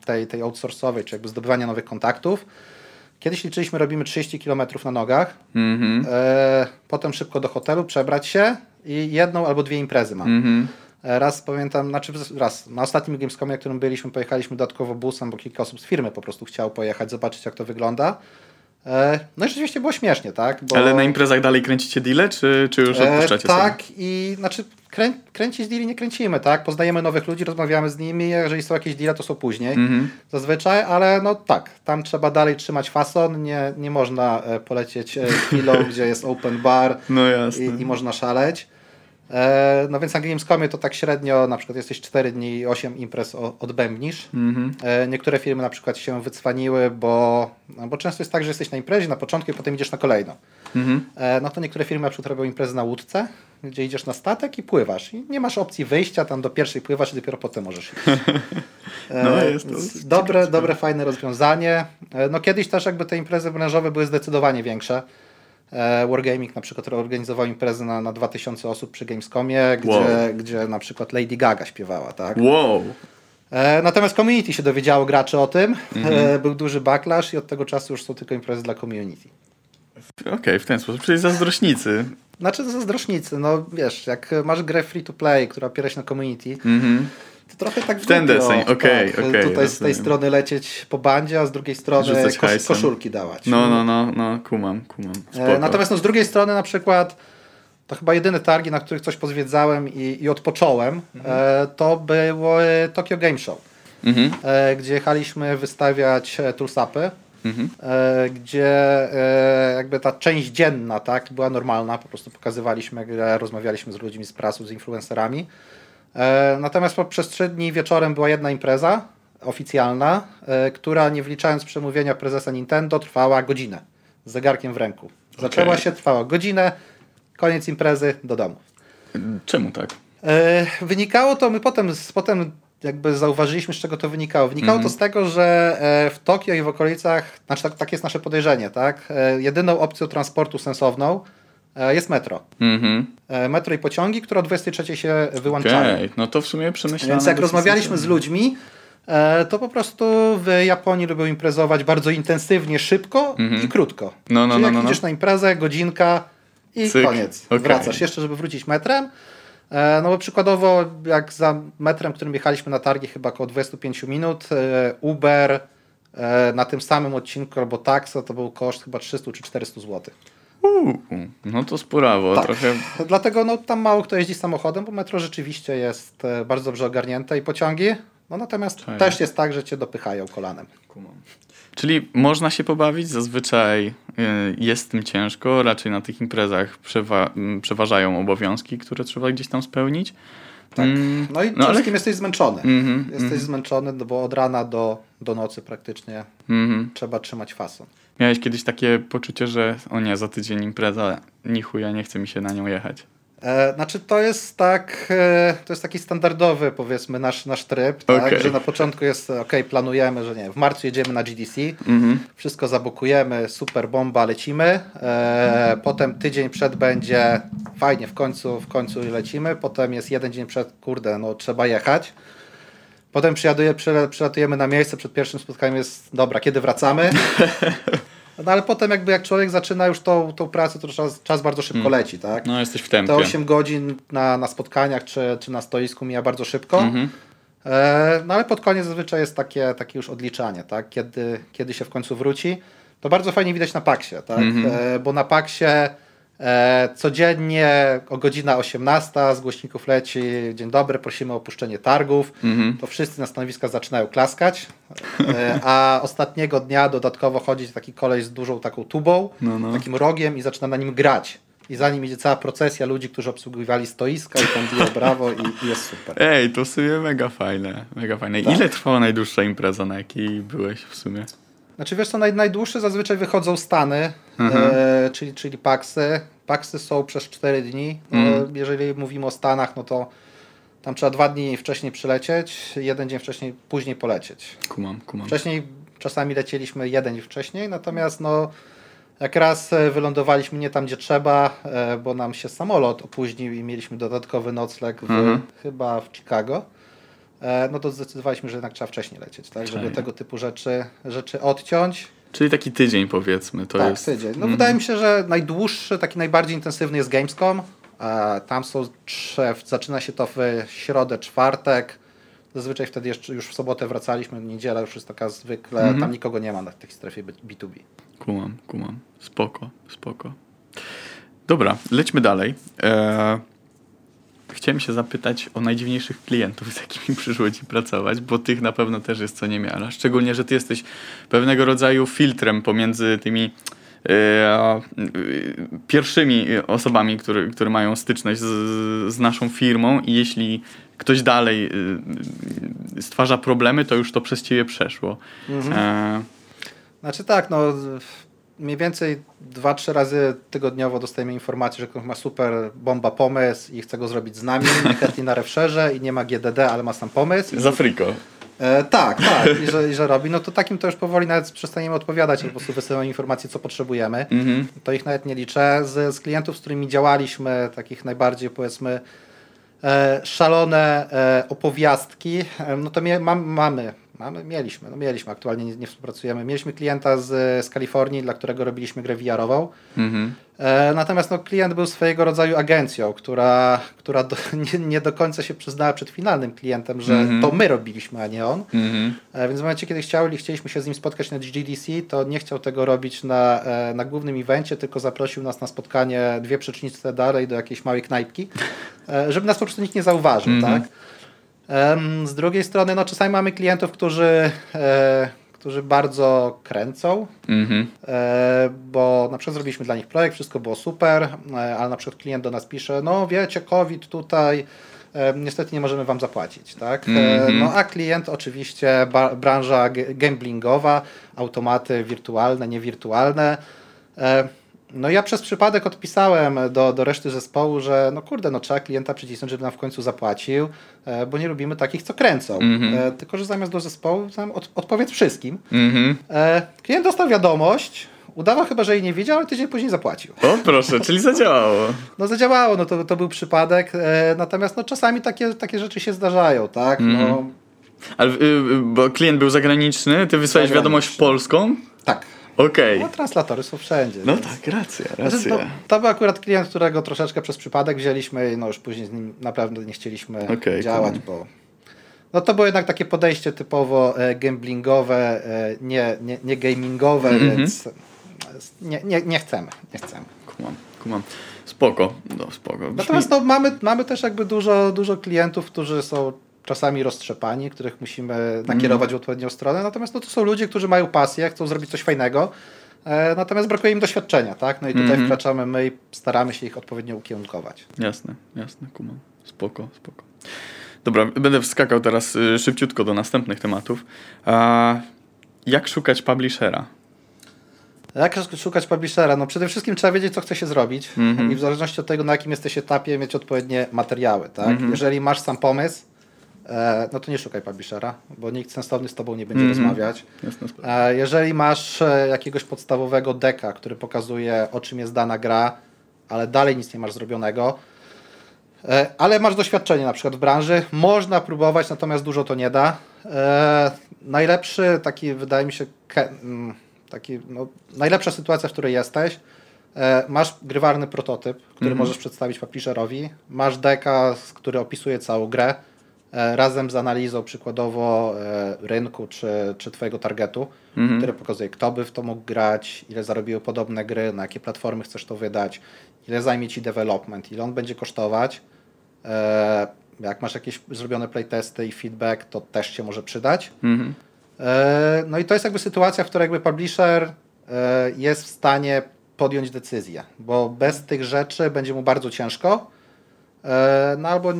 tej, tej outsourcowej, czy jakby zdobywania nowych kontaktów. Kiedyś liczyliśmy, robimy 30 km na nogach, mm -hmm. potem szybko do hotelu, przebrać się i jedną albo dwie imprezy mam. Mm -hmm. Raz pamiętam, znaczy raz, na ostatnim Gamescomie, na którym byliśmy, pojechaliśmy dodatkowo busem, bo kilka osób z firmy po prostu chciało pojechać, zobaczyć jak to wygląda. E, no i rzeczywiście było śmiesznie, tak? Bo... Ale na imprezach dalej kręcicie deale, czy, czy już e, odpuszczacie e, Tak sobie? i znaczy krę, kręcić deali nie kręcimy, tak? Poznajemy nowych ludzi, rozmawiamy z nimi, jeżeli są jakieś deale, to są później mm -hmm. zazwyczaj, ale no tak, tam trzeba dalej trzymać fason, nie, nie można e, polecieć chwilą, gdzie jest open bar no i, i można szaleć. E, no więc na Gamescomie to tak średnio, na przykład jesteś 4 dni i 8 imprez odbębnisz. Mm-hmm. Niektóre firmy na przykład się wycwaniły, bo, no bo często jest tak, że jesteś na imprezie na początku i potem idziesz na kolejną. Mm-hmm. No to niektóre firmy na przykład robią imprezy na łódce, gdzie idziesz na statek i pływasz. I nie masz opcji wyjścia, tam do pierwszej pływasz i dopiero potem możesz iść. no, jest to dobre, dobre, fajne rozwiązanie. No kiedyś też jakby te imprezy branżowe były zdecydowanie większe. E, Wargaming na przykład organizował imprezę na, na 2000 osób przy Gamescomie, gdzie, wow. gdzie na przykład Lady Gaga śpiewała, tak? Wow! E, natomiast community się dowiedziało graczy o tym. Mhm. E, był duży backlash i od tego czasu już są tylko imprezy dla community. Okej, w ten sposób, czyli zazdrośnicy. Znaczy zazdrośnicy, no wiesz, jak masz grę free to play, która opiera się na community, Mhm. To trochę tak W ten deseń, okej, tak, okej, Tutaj z tej rozumiem. strony lecieć po bandzie, a z drugiej strony hajsem. koszulki dawać. No, no, no, no, kumam, kumam. E, Spoko. Natomiast no, z drugiej strony na przykład to chyba jedyne targi, na których coś pozwiedzałem i, i odpocząłem, e, to było Tokyo Game Show, Mhm. e, gdzie jechaliśmy wystawiać toolsupy, Mhm. gdzie jakby ta część dzienna tak, była normalna, po prostu pokazywaliśmy grę, rozmawialiśmy z ludźmi z prasu, z influencerami. E, natomiast po przez trzy dni wieczorem była jedna impreza oficjalna, e, która nie wliczając przemówienia prezesa Nintendo trwała godzinę z zegarkiem w ręku. Zaczęła Okej. się, trwała godzinę, koniec imprezy, do domu. Czemu tak? E, Wynikało to, my potem, potem jakby zauważyliśmy, z czego to wynikało. Wynikało to z tego, że w Tokio i w okolicach, znaczy tak, takie jest nasze podejrzenie, tak? Jedyną opcją transportu sensowną jest metro. Mhm. E, Metro i pociągi, które o 23 się wyłączają. Okej, no to w sumie przemyślane. Więc jak rozmawialiśmy z ludźmi, e, to po prostu w Japonii lubią imprezować bardzo intensywnie, szybko i krótko. No, no, Czyli no, jak no, no. idziesz na imprezę, godzinka i Cyk. koniec. Okej. Wracasz jeszcze, żeby wrócić metrem. E, No bo przykładowo, jak za metrem, którym jechaliśmy na targi chyba około 25 minut, e, Uber e, na tym samym odcinku albo taxa to był koszt chyba 300 czy 400 zł. Uuu, no to spurawo, Tak. trochę. Dlatego no, tam mało kto jeździ samochodem, bo metro rzeczywiście jest e, bardzo dobrze ogarnięte i pociągi. No natomiast Czaję. też jest tak, że cię dopychają kolanem. Czyli można się pobawić, zazwyczaj y, jest tym ciężko, raczej na tych imprezach przewa- m, przeważają obowiązki, które trzeba gdzieś tam spełnić. Tak. Mm, No i no przede ale- wszystkim jesteś zmęczony. Mhm, jesteś zmęczony, no bo od rana do, do nocy praktycznie Mhm. trzeba trzymać fason. Miałeś kiedyś takie poczucie, że o nie, za tydzień impreza, ni chuja, nie chce mi się na nią jechać. E, znaczy to jest tak, e, to jest taki standardowy powiedzmy nasz, nasz tryb, tak? Okej. że na początku jest ok, planujemy, że nie, w marcu jedziemy na GDC, Mhm. wszystko zabukujemy, super bomba, lecimy, e, potem tydzień przed będzie fajnie, w końcu, w końcu lecimy, potem jest jeden dzień przed, kurde, no trzeba jechać, potem przyjaduje, przyla- przylatujemy na miejsce, przed pierwszym spotkaniem jest, dobra, kiedy wracamy? No ale potem jakby jak człowiek zaczyna już tą, tą pracę, to czas, czas bardzo szybko leci, tak? No jesteś w Te tempie. 8 godzin na, na spotkaniach czy, czy na stoisku mija bardzo szybko. Mhm. E, no ale pod koniec zazwyczaj jest takie, takie już odliczanie, tak? Kiedy, kiedy się w końcu wróci. To bardzo fajnie widać na Paksie, tak? E, bo na Paksie codziennie o godzina 18 z głośników leci dzień dobry, prosimy o opuszczenie targów. To wszyscy na stanowiskach zaczynają klaskać. E, a ostatniego dnia dodatkowo chodzi taki koleś z dużą taką tubą, No, no. takim rogiem i zaczyna na nim grać. I za nim idzie cała procesja ludzi, którzy obsługiwali stoiska i tam biją brawo i, i jest super. Ej, to w sumie mega fajne, mega fajne. Tak. Ile trwała najdłuższa impreza, na jakiej byłeś w sumie? Znaczy wiesz co, naj, najdłuższe zazwyczaj wychodzą Stany, Mhm. e, czyli, czyli Paksy. Paksy są przez 4 dni. No, Mhm. Jeżeli mówimy o Stanach, no to tam trzeba dwa dni wcześniej przylecieć, jeden dzień wcześniej, później polecieć. Kumam, kumam. Wcześniej czasami lecieliśmy jeden dzień wcześniej, natomiast no jak raz e, wylądowaliśmy nie tam, gdzie trzeba, e, bo nam się samolot opóźnił i mieliśmy dodatkowy nocleg w, Mhm. chyba w Chicago, no to zdecydowaliśmy, że jednak trzeba wcześniej lecieć, tak, żeby tego typu rzeczy, rzeczy odciąć. Czyli taki tydzień powiedzmy, to tak, jest... tydzień. No wydaje mi się, że najdłuższy, taki najbardziej intensywny jest Gamescom. E, tam są zaczyna się to w środę, czwartek. Zazwyczaj wtedy jeszcze już w sobotę wracaliśmy, niedziela już jest taka zwykle, tam nikogo nie ma na tej strefie B2B. Kumam, kumam. Spoko, spoko. Dobra, lećmy dalej. E, chciałem się zapytać o najdziwniejszych klientów, z jakimi przyszło ci pracować, bo tych na pewno też jest co niemiara. Szczególnie, że ty jesteś pewnego rodzaju filtrem pomiędzy tymi e, e, pierwszymi osobami, które, które mają styczność z, z naszą firmą i jeśli ktoś dalej e, stwarza problemy, to już to przez ciebie przeszło. E, Znaczy tak, no mniej więcej dwa, trzy razy tygodniowo dostajemy informację, że ktoś ma super bomba pomysł i chce go zrobić z nami, nie chętnie na refszerze i nie ma GDD, ale ma sam pomysł. za friko. E, tak, tak, i że, i że robi. No to takim to już powoli nawet przestaniemy odpowiadać, po prostu wysyłamy informacje, co potrzebujemy. To ich nawet nie liczę. Z, z klientów, z którymi działaliśmy, takich najbardziej powiedzmy e, szalone e, opowiastki, e, no to mie, mam, mamy, mamy, mieliśmy, no mieliśmy, aktualnie nie, nie współpracujemy. Mieliśmy klienta z, z Kalifornii, dla którego robiliśmy grę VR-ową. Mhm. E, Natomiast no, klient był swojego rodzaju agencją, która, która do, nie, nie do końca się przyznała przed finalnym klientem, że Mhm. to my robiliśmy, a nie on. Mhm. E, Więc w momencie, kiedy chcieli, chcieliśmy się z nim spotkać na GDC, to nie chciał tego robić na, e, na głównym evencie, tylko zaprosił nas na spotkanie dwie przecznice dalej do jakiejś małej knajpki, e, żeby nas po prostu nikt nie zauważył, tak? Z drugiej strony, no czasami mamy klientów, którzy, e, którzy bardzo kręcą, Mhm. E, bo na przykład zrobiliśmy dla nich projekt, wszystko było super, e, ale na przykład klient do nas pisze, no wiecie, COVID tutaj, e, niestety nie możemy wam zapłacić, tak? E, Mhm. No a klient oczywiście, ba- branża gamblingowa, automaty wirtualne, niewirtualne. No ja przez przypadek odpisałem do, do reszty zespołu, że no kurde, no trzeba klienta przycisnąć, żeby nam w końcu zapłacił, e, bo nie lubimy takich, co kręcą. Mhm. E, Tylko, że zamiast do zespołu, tam od, odpowiedz wszystkim. Mhm. E, klient dostał wiadomość, udawał chyba, że jej nie wiedział, ale tydzień później zapłacił. O proszę, czyli zadziałało. No zadziałało, no to, to był przypadek, natomiast no, czasami takie, takie rzeczy się zdarzają, tak? Mhm. No, Ale, y, y, bo klient był zagraniczny, ty wysłałeś Zagraniczny. wiadomość polską? tak. Okej. No translatory są wszędzie. No więc- tak, racja, Znaczy, racja. to, to był akurat klient, którego troszeczkę przez przypadek wzięliśmy i no już później z nim naprawdę nie chcieliśmy Okej, działać, cool. bo no to było jednak takie podejście typowo e, gamblingowe, e, nie, nie, nie gamingowe, Mhm. więc nie, nie, nie chcemy, nie chcemy. Kumam, kumam. Spoko, no spoko. Brzmi... Natomiast no, mamy, mamy też jakby dużo, dużo klientów, którzy są czasami roztrzepani, których musimy nakierować w odpowiednią stronę. Natomiast no, to są ludzie, którzy mają pasję, chcą zrobić coś fajnego. E, natomiast brakuje im doświadczenia, tak? No i tutaj Mhm. wkraczamy my i staramy się ich odpowiednio ukierunkować. Jasne, jasne, kumam. Spoko, spoko. Dobra, będę wskakał teraz y, szybciutko do następnych tematów. A, jak szukać publishera? Jak szukać publishera? No przede wszystkim trzeba wiedzieć, co chce się zrobić Mhm. i w zależności od tego, na jakim jesteś etapie, mieć odpowiednie materiały, tak? Mhm. Jeżeli masz sam pomysł, no to nie szukaj publishera, bo nikt sensowny z tobą nie będzie Mhm. rozmawiać. Jasne, sprawa. E, Jeżeli masz e, jakiegoś podstawowego deka, który pokazuje o czym jest dana gra, ale dalej nic nie masz zrobionego, e, ale masz doświadczenie na przykład w branży, można próbować, natomiast dużo to nie da. E, Najlepszy taki, wydaje mi się, mm, taki, no, najlepsza sytuacja, w której jesteś, e, masz grywalny prototyp, który Mhm. możesz przedstawić publisherowi, masz deka, który opisuje całą grę, e, razem z analizą przykładowo e, rynku czy, czy twojego targetu, Mhm. który pokazuje, kto by w to mógł grać, ile zarobiły podobne gry, na jakie platformy chcesz to wydać, ile zajmie ci development, ile on będzie kosztować. E, jak masz jakieś zrobione playtesty i feedback, to też się może przydać. Mhm. E, No i to jest jakby sytuacja, w której jakby publisher e, jest w stanie podjąć decyzję, bo bez tych rzeczy będzie mu bardzo ciężko, e, no albo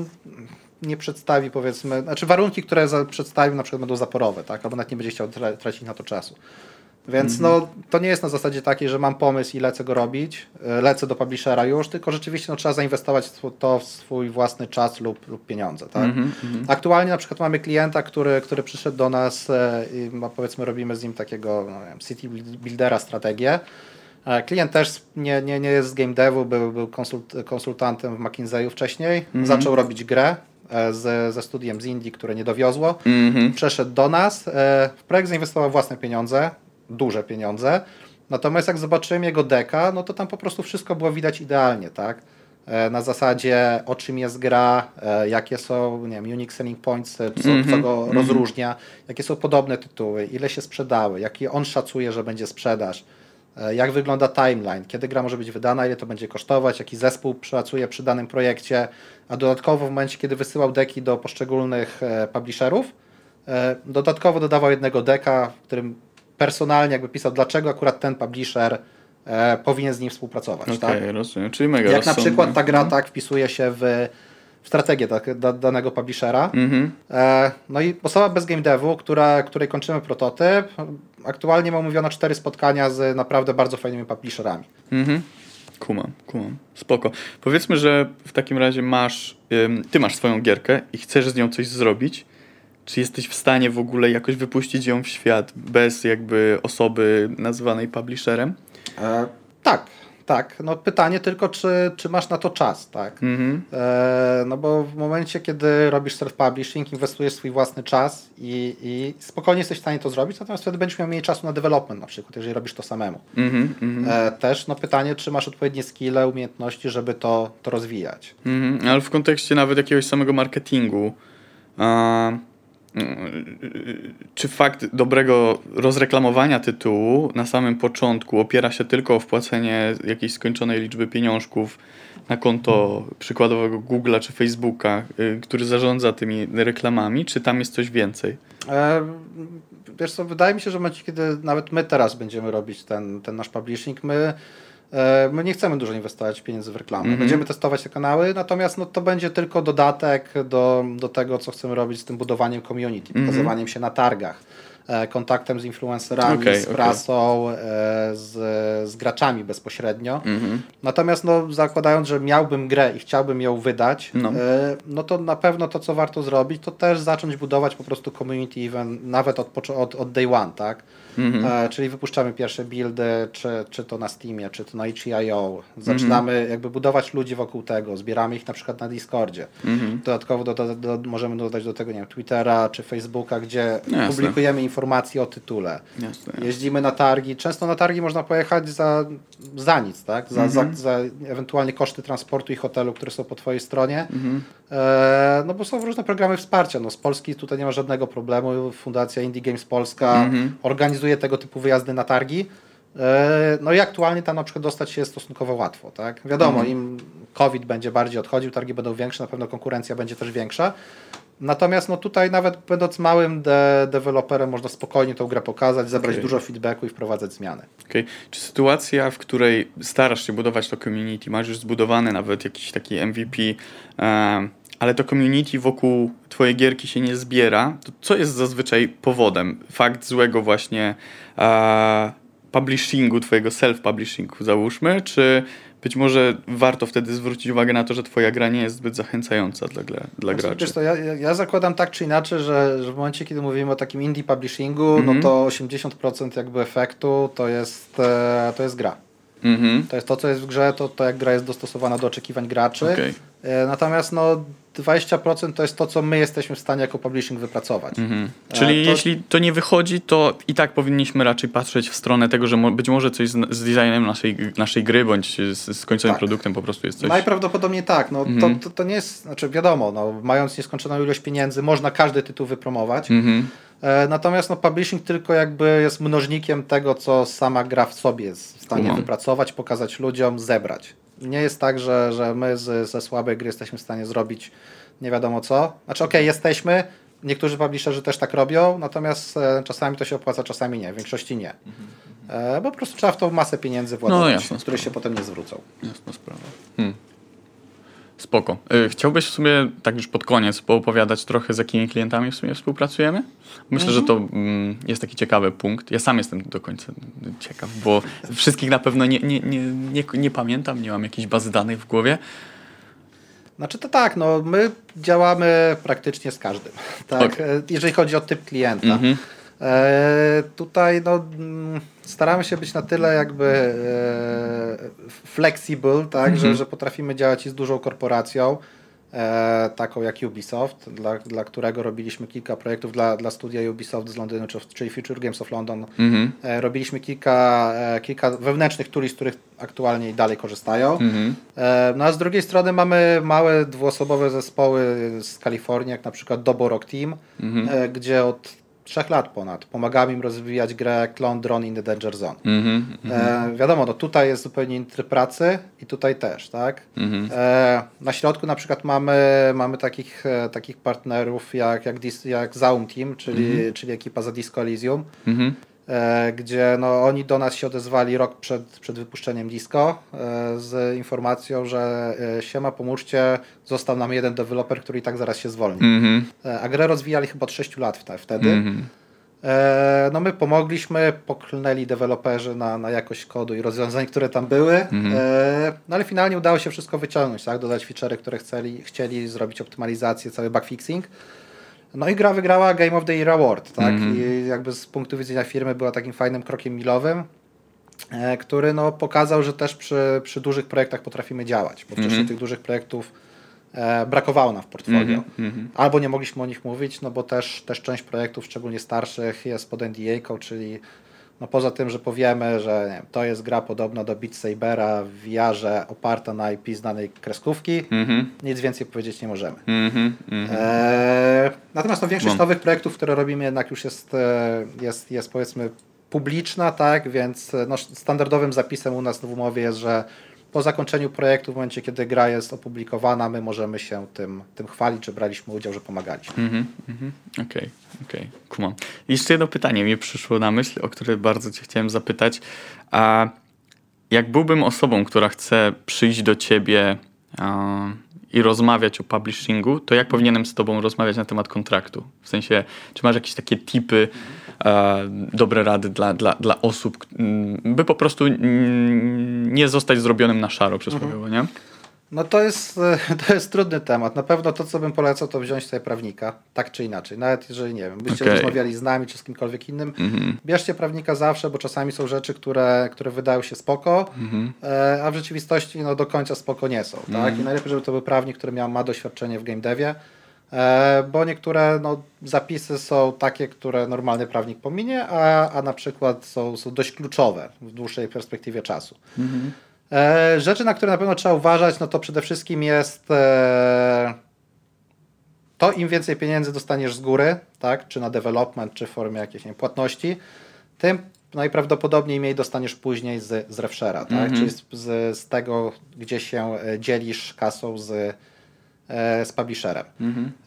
nie przedstawi powiedzmy, znaczy warunki, które za, przedstawił na przykład będą zaporowe, tak, albo nawet nie będzie chciał tra- tracić na to czasu. Więc no, to nie jest na zasadzie takiej, że mam pomysł i lecę go robić, e, lecę do publishera już, tylko rzeczywiście no, trzeba zainwestować to w swój własny czas lub, lub pieniądze. Tak? Mhm, mhm. Aktualnie na przykład mamy klienta, który, który przyszedł do nas e, i powiedzmy robimy z nim takiego no, wiem, city buildera strategię. E, Klient też nie, nie, nie jest z game devu, był, był konsult, konsultantem w McKinsey'u wcześniej. Zaczął robić grę z, ze studiem z Indii, które nie dowiozło. Mhm. Przeszedł do nas. e, W projekt zainwestował własne pieniądze, duże pieniądze. Natomiast jak zobaczyłem jego deka, no to tam po prostu wszystko było widać idealnie, tak? E, Na zasadzie o czym jest gra, e, jakie są, nie wiem, unique selling points, e, co, co go rozróżnia, jakie są podobne tytuły, ile się sprzedały, jaki on szacuje, że będzie sprzedaż, e, jak wygląda timeline, kiedy gra może być wydana, ile to będzie kosztować, jaki zespół pracuje przy danym projekcie, a dodatkowo w momencie, kiedy wysyłał deki do poszczególnych e, publisherów, e, dodatkowo dodawał jednego deka, w którym personalnie jakby pisał, dlaczego akurat ten publisher e, powinien z nim współpracować. Okej, tak? rozumiem. Czyli mega Jak na przykład ta gra tak wpisuje się w strategię tak, da, danego publishera. Mhm. E, no i osoba bez game devu, która, której kończymy prototyp, aktualnie ma umówione cztery spotkania z naprawdę bardzo fajnymi publisherami. Mhm. Kumam, kumam. Spoko. Powiedzmy, że w takim razie masz, ym, ty masz swoją gierkę i chcesz z nią coś zrobić. Czy jesteś w stanie w ogóle jakoś wypuścić ją w świat bez jakby osoby nazywanej publisherem? E, tak, Tak, no pytanie tylko, czy, czy masz na to czas, tak? Mhm. E, no bo w momencie, kiedy robisz self-publishing, inwestujesz swój własny czas i, i spokojnie jesteś w stanie to zrobić, natomiast wtedy będziesz miał mniej czasu na development na przykład, jeżeli robisz to samemu. Mhm, mhm. E, też no pytanie, czy masz odpowiednie skille, umiejętności, żeby to, to rozwijać. Mhm, ale w kontekście nawet jakiegoś samego marketingu, a, czy fakt dobrego rozreklamowania tytułu na samym początku opiera się tylko o wpłacenie jakiejś skończonej liczby pieniążków na konto przykładowego Google'a czy Facebooka, y, który zarządza tymi reklamami, czy tam jest coś więcej? E, wiesz co, wydaje mi się, że w momencie, kiedy nawet my teraz będziemy robić ten, ten nasz publishing, my My nie chcemy dużo inwestować pieniędzy w reklamę. Mhm. Będziemy testować te kanały, natomiast no, to będzie tylko dodatek do, do tego, co chcemy robić z tym budowaniem community, Mhm. pokazywaniem się na targach, e, kontaktem z influencerami, Okej, z prasą, e, z, z graczami bezpośrednio. Mhm. Natomiast no, zakładając, że miałbym grę i chciałbym ją wydać, No. e, no to na pewno to, co warto zrobić, to też zacząć budować po prostu community event nawet od, od, od day one, tak? Mhm. E, czyli wypuszczamy pierwsze buildy, czy, czy to na Steamie, czy to na itch.io. Zaczynamy jakby budować ludzi wokół tego, zbieramy ich na przykład na Discordzie. Mhm. Dodatkowo do, do, do, możemy dodać do tego, nie wiem, Twittera czy Facebooka, gdzie No jasne. publikujemy informacje o tytule. Jasne. Jeździmy na targi. Często na targi można pojechać za, za nic, tak? Za, Mhm. za, za ewentualnie koszty transportu i hotelu, które są po Twojej stronie. Mhm. E, no bo są różne programy wsparcia. No z Polski tutaj nie ma żadnego problemu. Fundacja Indie Games Polska Mhm. Organizuje tego typu wyjazdy na targi. E, No i aktualnie tam na przykład dostać się jest stosunkowo łatwo, tak? Wiadomo, Mhm. im COVID będzie bardziej odchodził, targi będą większe, na pewno konkurencja będzie też większa. Natomiast no tutaj nawet będąc małym de deweloperem można spokojnie tą grę pokazać, zebrać Okej. dużo feedbacku i wprowadzać zmiany. Okej. Czy sytuacja, w której starasz się budować to community, masz już zbudowany nawet jakiś taki MVP, em, ale to community wokół twojej gierki się nie zbiera, to co jest zazwyczaj powodem? Fakt złego właśnie e, publishingu, twojego self-publishingu załóżmy, czy być może warto wtedy zwrócić uwagę na to, że twoja gra nie jest zbyt zachęcająca dla, dla Znaczy, graczy? Wiesz co, ja, ja zakładam tak czy inaczej, że, że w momencie, kiedy mówimy o takim indie publishingu, Mhm. no to 80% jakby efektu to jest, e, to jest gra. Mhm. To jest to, co jest w grze, to, to jak gra jest dostosowana do oczekiwań graczy. Okej. E, Natomiast no 20% to jest to, co my jesteśmy w stanie jako publishing wypracować. Mhm. Czyli E, to- jeśli to nie wychodzi, to i tak powinniśmy raczej patrzeć w stronę tego, że mo- być może coś z, z designem naszej, naszej gry bądź z, z końcowym Tak. produktem po prostu jest coś. Najprawdopodobniej tak. No, Mhm. to, to, to nie jest, znaczy wiadomo, no, mając nieskończoną ilość pieniędzy, można każdy tytuł wypromować. Mhm. E, Natomiast no, publishing tylko jakby jest mnożnikiem tego, co sama gra w sobie jest w stanie wypracować, pokazać ludziom, zebrać. Nie jest tak, że, że my z, ze słabej gry jesteśmy w stanie zrobić nie wiadomo co. Znaczy, okej, jesteśmy, niektórzy publisherzy też tak robią, natomiast e, czasami to się opłaca, czasami nie, w większości nie. E, bo po prostu trzeba w tą masę pieniędzy No, jasna które sprawa. się potem nie zwrócą. Jasna sprawa. Hmm. Spoko. Y, Chciałbyś w sumie tak już pod koniec poopowiadać trochę z jakimi klientami w sumie współpracujemy? Myślę, że to mm, jest taki ciekawy punkt. Ja sam jestem do końca ciekaw, bo wszystkich na pewno nie, nie, nie, nie, nie pamiętam, nie mam jakiejś bazy danych w głowie. Znaczy to tak, no my działamy praktycznie z każdym, tak, Okej. e, jeżeli chodzi o typ klienta. Mhm. E, tutaj no, mm, staramy się być na tyle jakby e, flexible, tak, Mhm. że, że potrafimy działać i z dużą korporacją, e, taką jak Ubisoft, dla, dla którego robiliśmy kilka projektów dla, dla studia Ubisoft z Londynu, czy- czyli Future Games of London. Mhm. E, robiliśmy kilka, kilka wewnętrznych tuli, z których aktualnie i dalej korzystają. Mhm. No a z drugiej strony mamy małe dwuosobowe zespoły z Kalifornii, jak na przykład Dobo Rock Team, Mhm. gdzie od trzech lat ponad pomagamy im rozwijać grę Clone Drone in the Danger Zone. Mhm. E, wiadomo, no tutaj jest zupełnie inny tryb pracy i tutaj też, tak? Mhm. E, na środku na przykład mamy, mamy takich, e, takich partnerów jak, jak, Dis, jak Zaum Team, czyli, czyli ekipa za Disco Elysium, Mhm. Gdzie no, oni do nas się odezwali rok przed, przed wypuszczeniem disco e, z informacją, że e, siema, pomóżcie, został nam jeden deweloper, który i tak zaraz się zwolni. Mhm. E, a grę rozwijali chyba od 6 lat wte- wtedy. Mhm. E, no my pomogliśmy, poklnęli deweloperzy na, na jakość kodu i rozwiązań, które tam były, Mhm. e, no ale finalnie udało się wszystko wyciągnąć, tak? dodać feature'y, które chcieli, chcieli zrobić optymalizację, cały bugfixing. No i gra wygrała Game of the Year Award, tak? Mhm. I jakby z punktu widzenia firmy była takim fajnym krokiem milowym. e, który no, pokazał, że też przy, przy dużych projektach potrafimy działać, bo wcześniej tych dużych projektów e, brakowało nam w portfolio. Albo nie mogliśmy o nich mówić, no bo też, też część projektów, szczególnie starszych, jest pod NDA, czyli no poza tym, że powiemy, że wiem, to jest gra podobna do Beat Sabera w VR-ze oparta na IP znanej kreskówki, nic więcej powiedzieć nie możemy. Mhm, mhm. Eee, natomiast no, większość No. nowych projektów, które robimy, jednak już jest, e, jest, jest powiedzmy publiczna, tak? Więc e, no, standardowym zapisem u nas w umowie jest, że po zakończeniu projektu, w momencie kiedy gra jest opublikowana, my możemy się tym, tym chwalić, że braliśmy udział, że pomagaliśmy. Mhm, mhm. Okej, okej, kumam. Jeszcze jedno pytanie mi przyszło na myśl, o które bardzo cię chciałem zapytać. A jak byłbym osobą, która chce przyjść do ciebie i rozmawiać o publishingu, to jak powinienem z tobą rozmawiać na temat kontraktu? W sensie, czy masz jakieś takie tipy, dobre rady dla, dla, dla osób, by po prostu nie zostać zrobionym na szaro przysłowiowo, nie? No to jest, e, to jest trudny temat. Na pewno to, co bym polecał, to wziąć sobie prawnika, tak czy inaczej. Nawet jeżeli, nie wiem, byście Okej. rozmawiali z nami czy z kimkolwiek innym, Mhm. bierzcie prawnika zawsze, bo czasami są rzeczy, które, które wydają się spoko, Mhm. e, a w rzeczywistości no, do końca spoko nie są. Tak? I najlepiej, żeby to był prawnik, który miał, ma doświadczenie w game devie, e, bo niektóre no, zapisy są takie, które normalny prawnik pominie, a, a na przykład są, są dość kluczowe w dłuższej perspektywie czasu. E, rzeczy, na które na pewno trzeba uważać, no to przede wszystkim jest e, to im więcej pieniędzy dostaniesz z góry, tak, czy na development, czy w formie jakiejś wiem, płatności, tym najprawdopodobniej mniej dostaniesz później z, z refshera, tak, czyli z, z, tego, gdzie się e, dzielisz kasą z, e, z publisherem.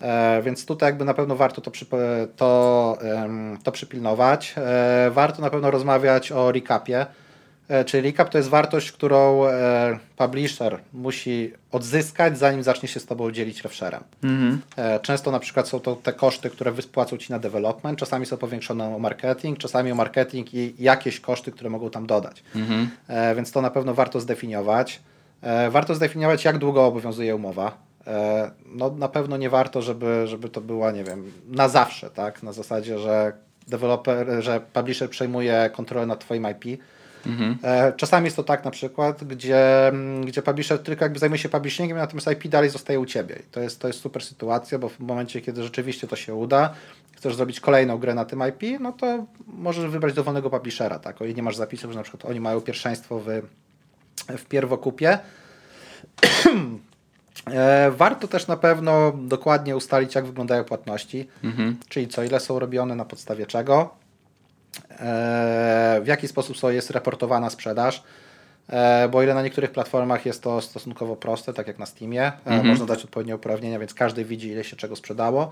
E, więc tutaj jakby na pewno warto to, to, to przypilnować. E, warto na pewno rozmawiać o recapie, E, Czyli recap to jest wartość, którą e, publisher musi odzyskać, zanim zacznie się z tobą dzielić refsherem. E, Często na przykład są to te koszty, które wypłacą ci na development, czasami są powiększone o marketing, czasami o marketing i jakieś koszty, które mogą tam dodać. E, Więc to na pewno warto zdefiniować. E, Warto zdefiniować, jak długo obowiązuje umowa. E, No na pewno nie warto, żeby, żeby to była, nie wiem, na zawsze, tak? Na zasadzie, że deweloper, że publisher przejmuje kontrolę nad twoim IP. E, Czasami jest to tak na przykład, gdzie, mm, gdzie publisher tylko jakby zajmuje się publishingiem, natomiast IP dalej zostaje u ciebie. I to jest, to jest super sytuacja, bo w momencie, kiedy rzeczywiście to się uda, chcesz zrobić kolejną grę na tym IP, no to możesz wybrać dowolnego publishera, tak? O ile nie masz zapisów, że na przykład oni mają pierwszeństwo w, w pierwokupie. E, Warto też na pewno dokładnie ustalić, jak wyglądają płatności, czyli co, ile są robione, na podstawie czego, e, w jaki sposób jest raportowana sprzedaż, e, bo ile na niektórych platformach jest to stosunkowo proste, tak jak na Steamie, e, można dać odpowiednie uprawnienia, więc każdy widzi, ile się czego sprzedało,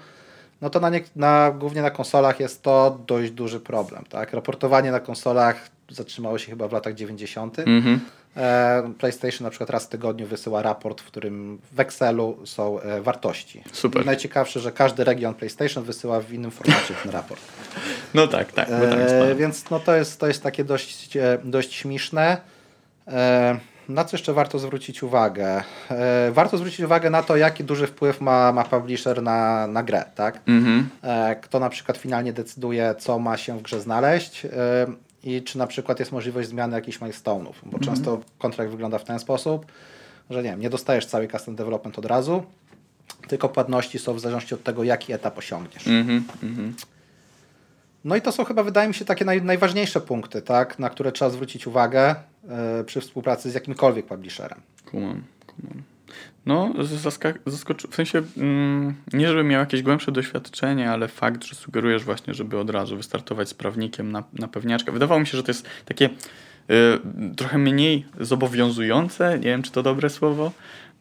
no to na, nie, na głównie na konsolach jest to dość duży problem. Tak? Raportowanie na konsolach zatrzymało się chyba w latach 90. E, PlayStation na przykład raz w tygodniu wysyła raport, w którym w Excelu są e, wartości. Super. I najciekawsze, że każdy region PlayStation wysyła w innym formacie ten raport. No tak, tak. E, więc no to, jest, to jest takie dość, e, dość śmieszne. E, na co jeszcze warto zwrócić uwagę? E, warto zwrócić uwagę na to, jaki duży wpływ ma, ma publisher na, na grę. Tak? Mhm. E, kto na przykład finalnie decyduje, co ma się w grze znaleźć e, i czy na przykład jest możliwość zmiany jakichś milestone'ów, bo często kontrakt wygląda w ten sposób, że nie wiem, nie dostajesz cały custom development od razu, tylko płatności są w zależności od tego, jaki etap osiągniesz. Mhm. Mhm. No i to są chyba, wydaje mi się, takie naj, najważniejsze punkty, tak, na które trzeba zwrócić uwagę e, przy współpracy z jakimkolwiek publisherem. Kumam, kumam. No, zaskak- zaskoczy... w sensie mm, nie, żebym miał jakieś głębsze doświadczenie, ale fakt, że sugerujesz właśnie, żeby od razu wystartować z prawnikiem na, na pewniaczkę. Wydawało mi się, że to jest takie y, trochę mniej zobowiązujące, nie wiem, czy to dobre słowo,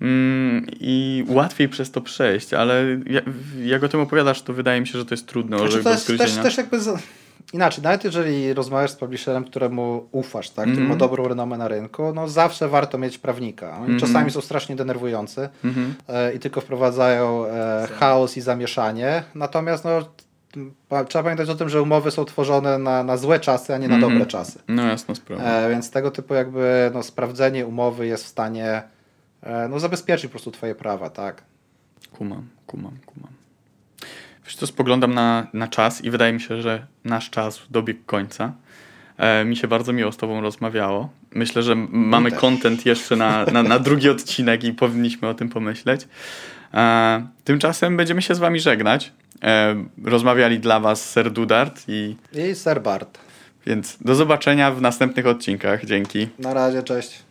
mm, i łatwiej przez to przejść, ale ja, jak o tym opowiadasz, to wydaje mi się, że to jest trudne Znaczy, to jest też, też jakby. Inaczej, nawet jeżeli rozmawiasz z publisherem, któremu ufasz, tak, który Mhm. ma dobrą renomę na rynku, no zawsze warto mieć prawnika. Oni czasami są strasznie denerwujący Mhm. e, i tylko wprowadzają e, chaos i zamieszanie, natomiast no, trzeba pamiętać o tym, że umowy są tworzone na, na złe czasy, a nie na Mhm. dobre czasy. No jasna sprawa. E, więc tego typu jakby no, sprawdzenie umowy jest w stanie e, no, zabezpieczyć po prostu twoje prawa, tak? Kumam, kumam, kumam. Wiesz co, spoglądam na, na czas i wydaje mi się, że nasz czas dobiegł końca. E, mi się bardzo miło z Tobą rozmawiało. Myślę, że mamy też. content jeszcze na, na, na drugi odcinek i powinniśmy o tym pomyśleć. E, tymczasem będziemy się z Wami żegnać. E, rozmawiali dla Was Ser Dudart i I Sir Bart. więc do zobaczenia w następnych odcinkach. Dzięki. Na razie, cześć.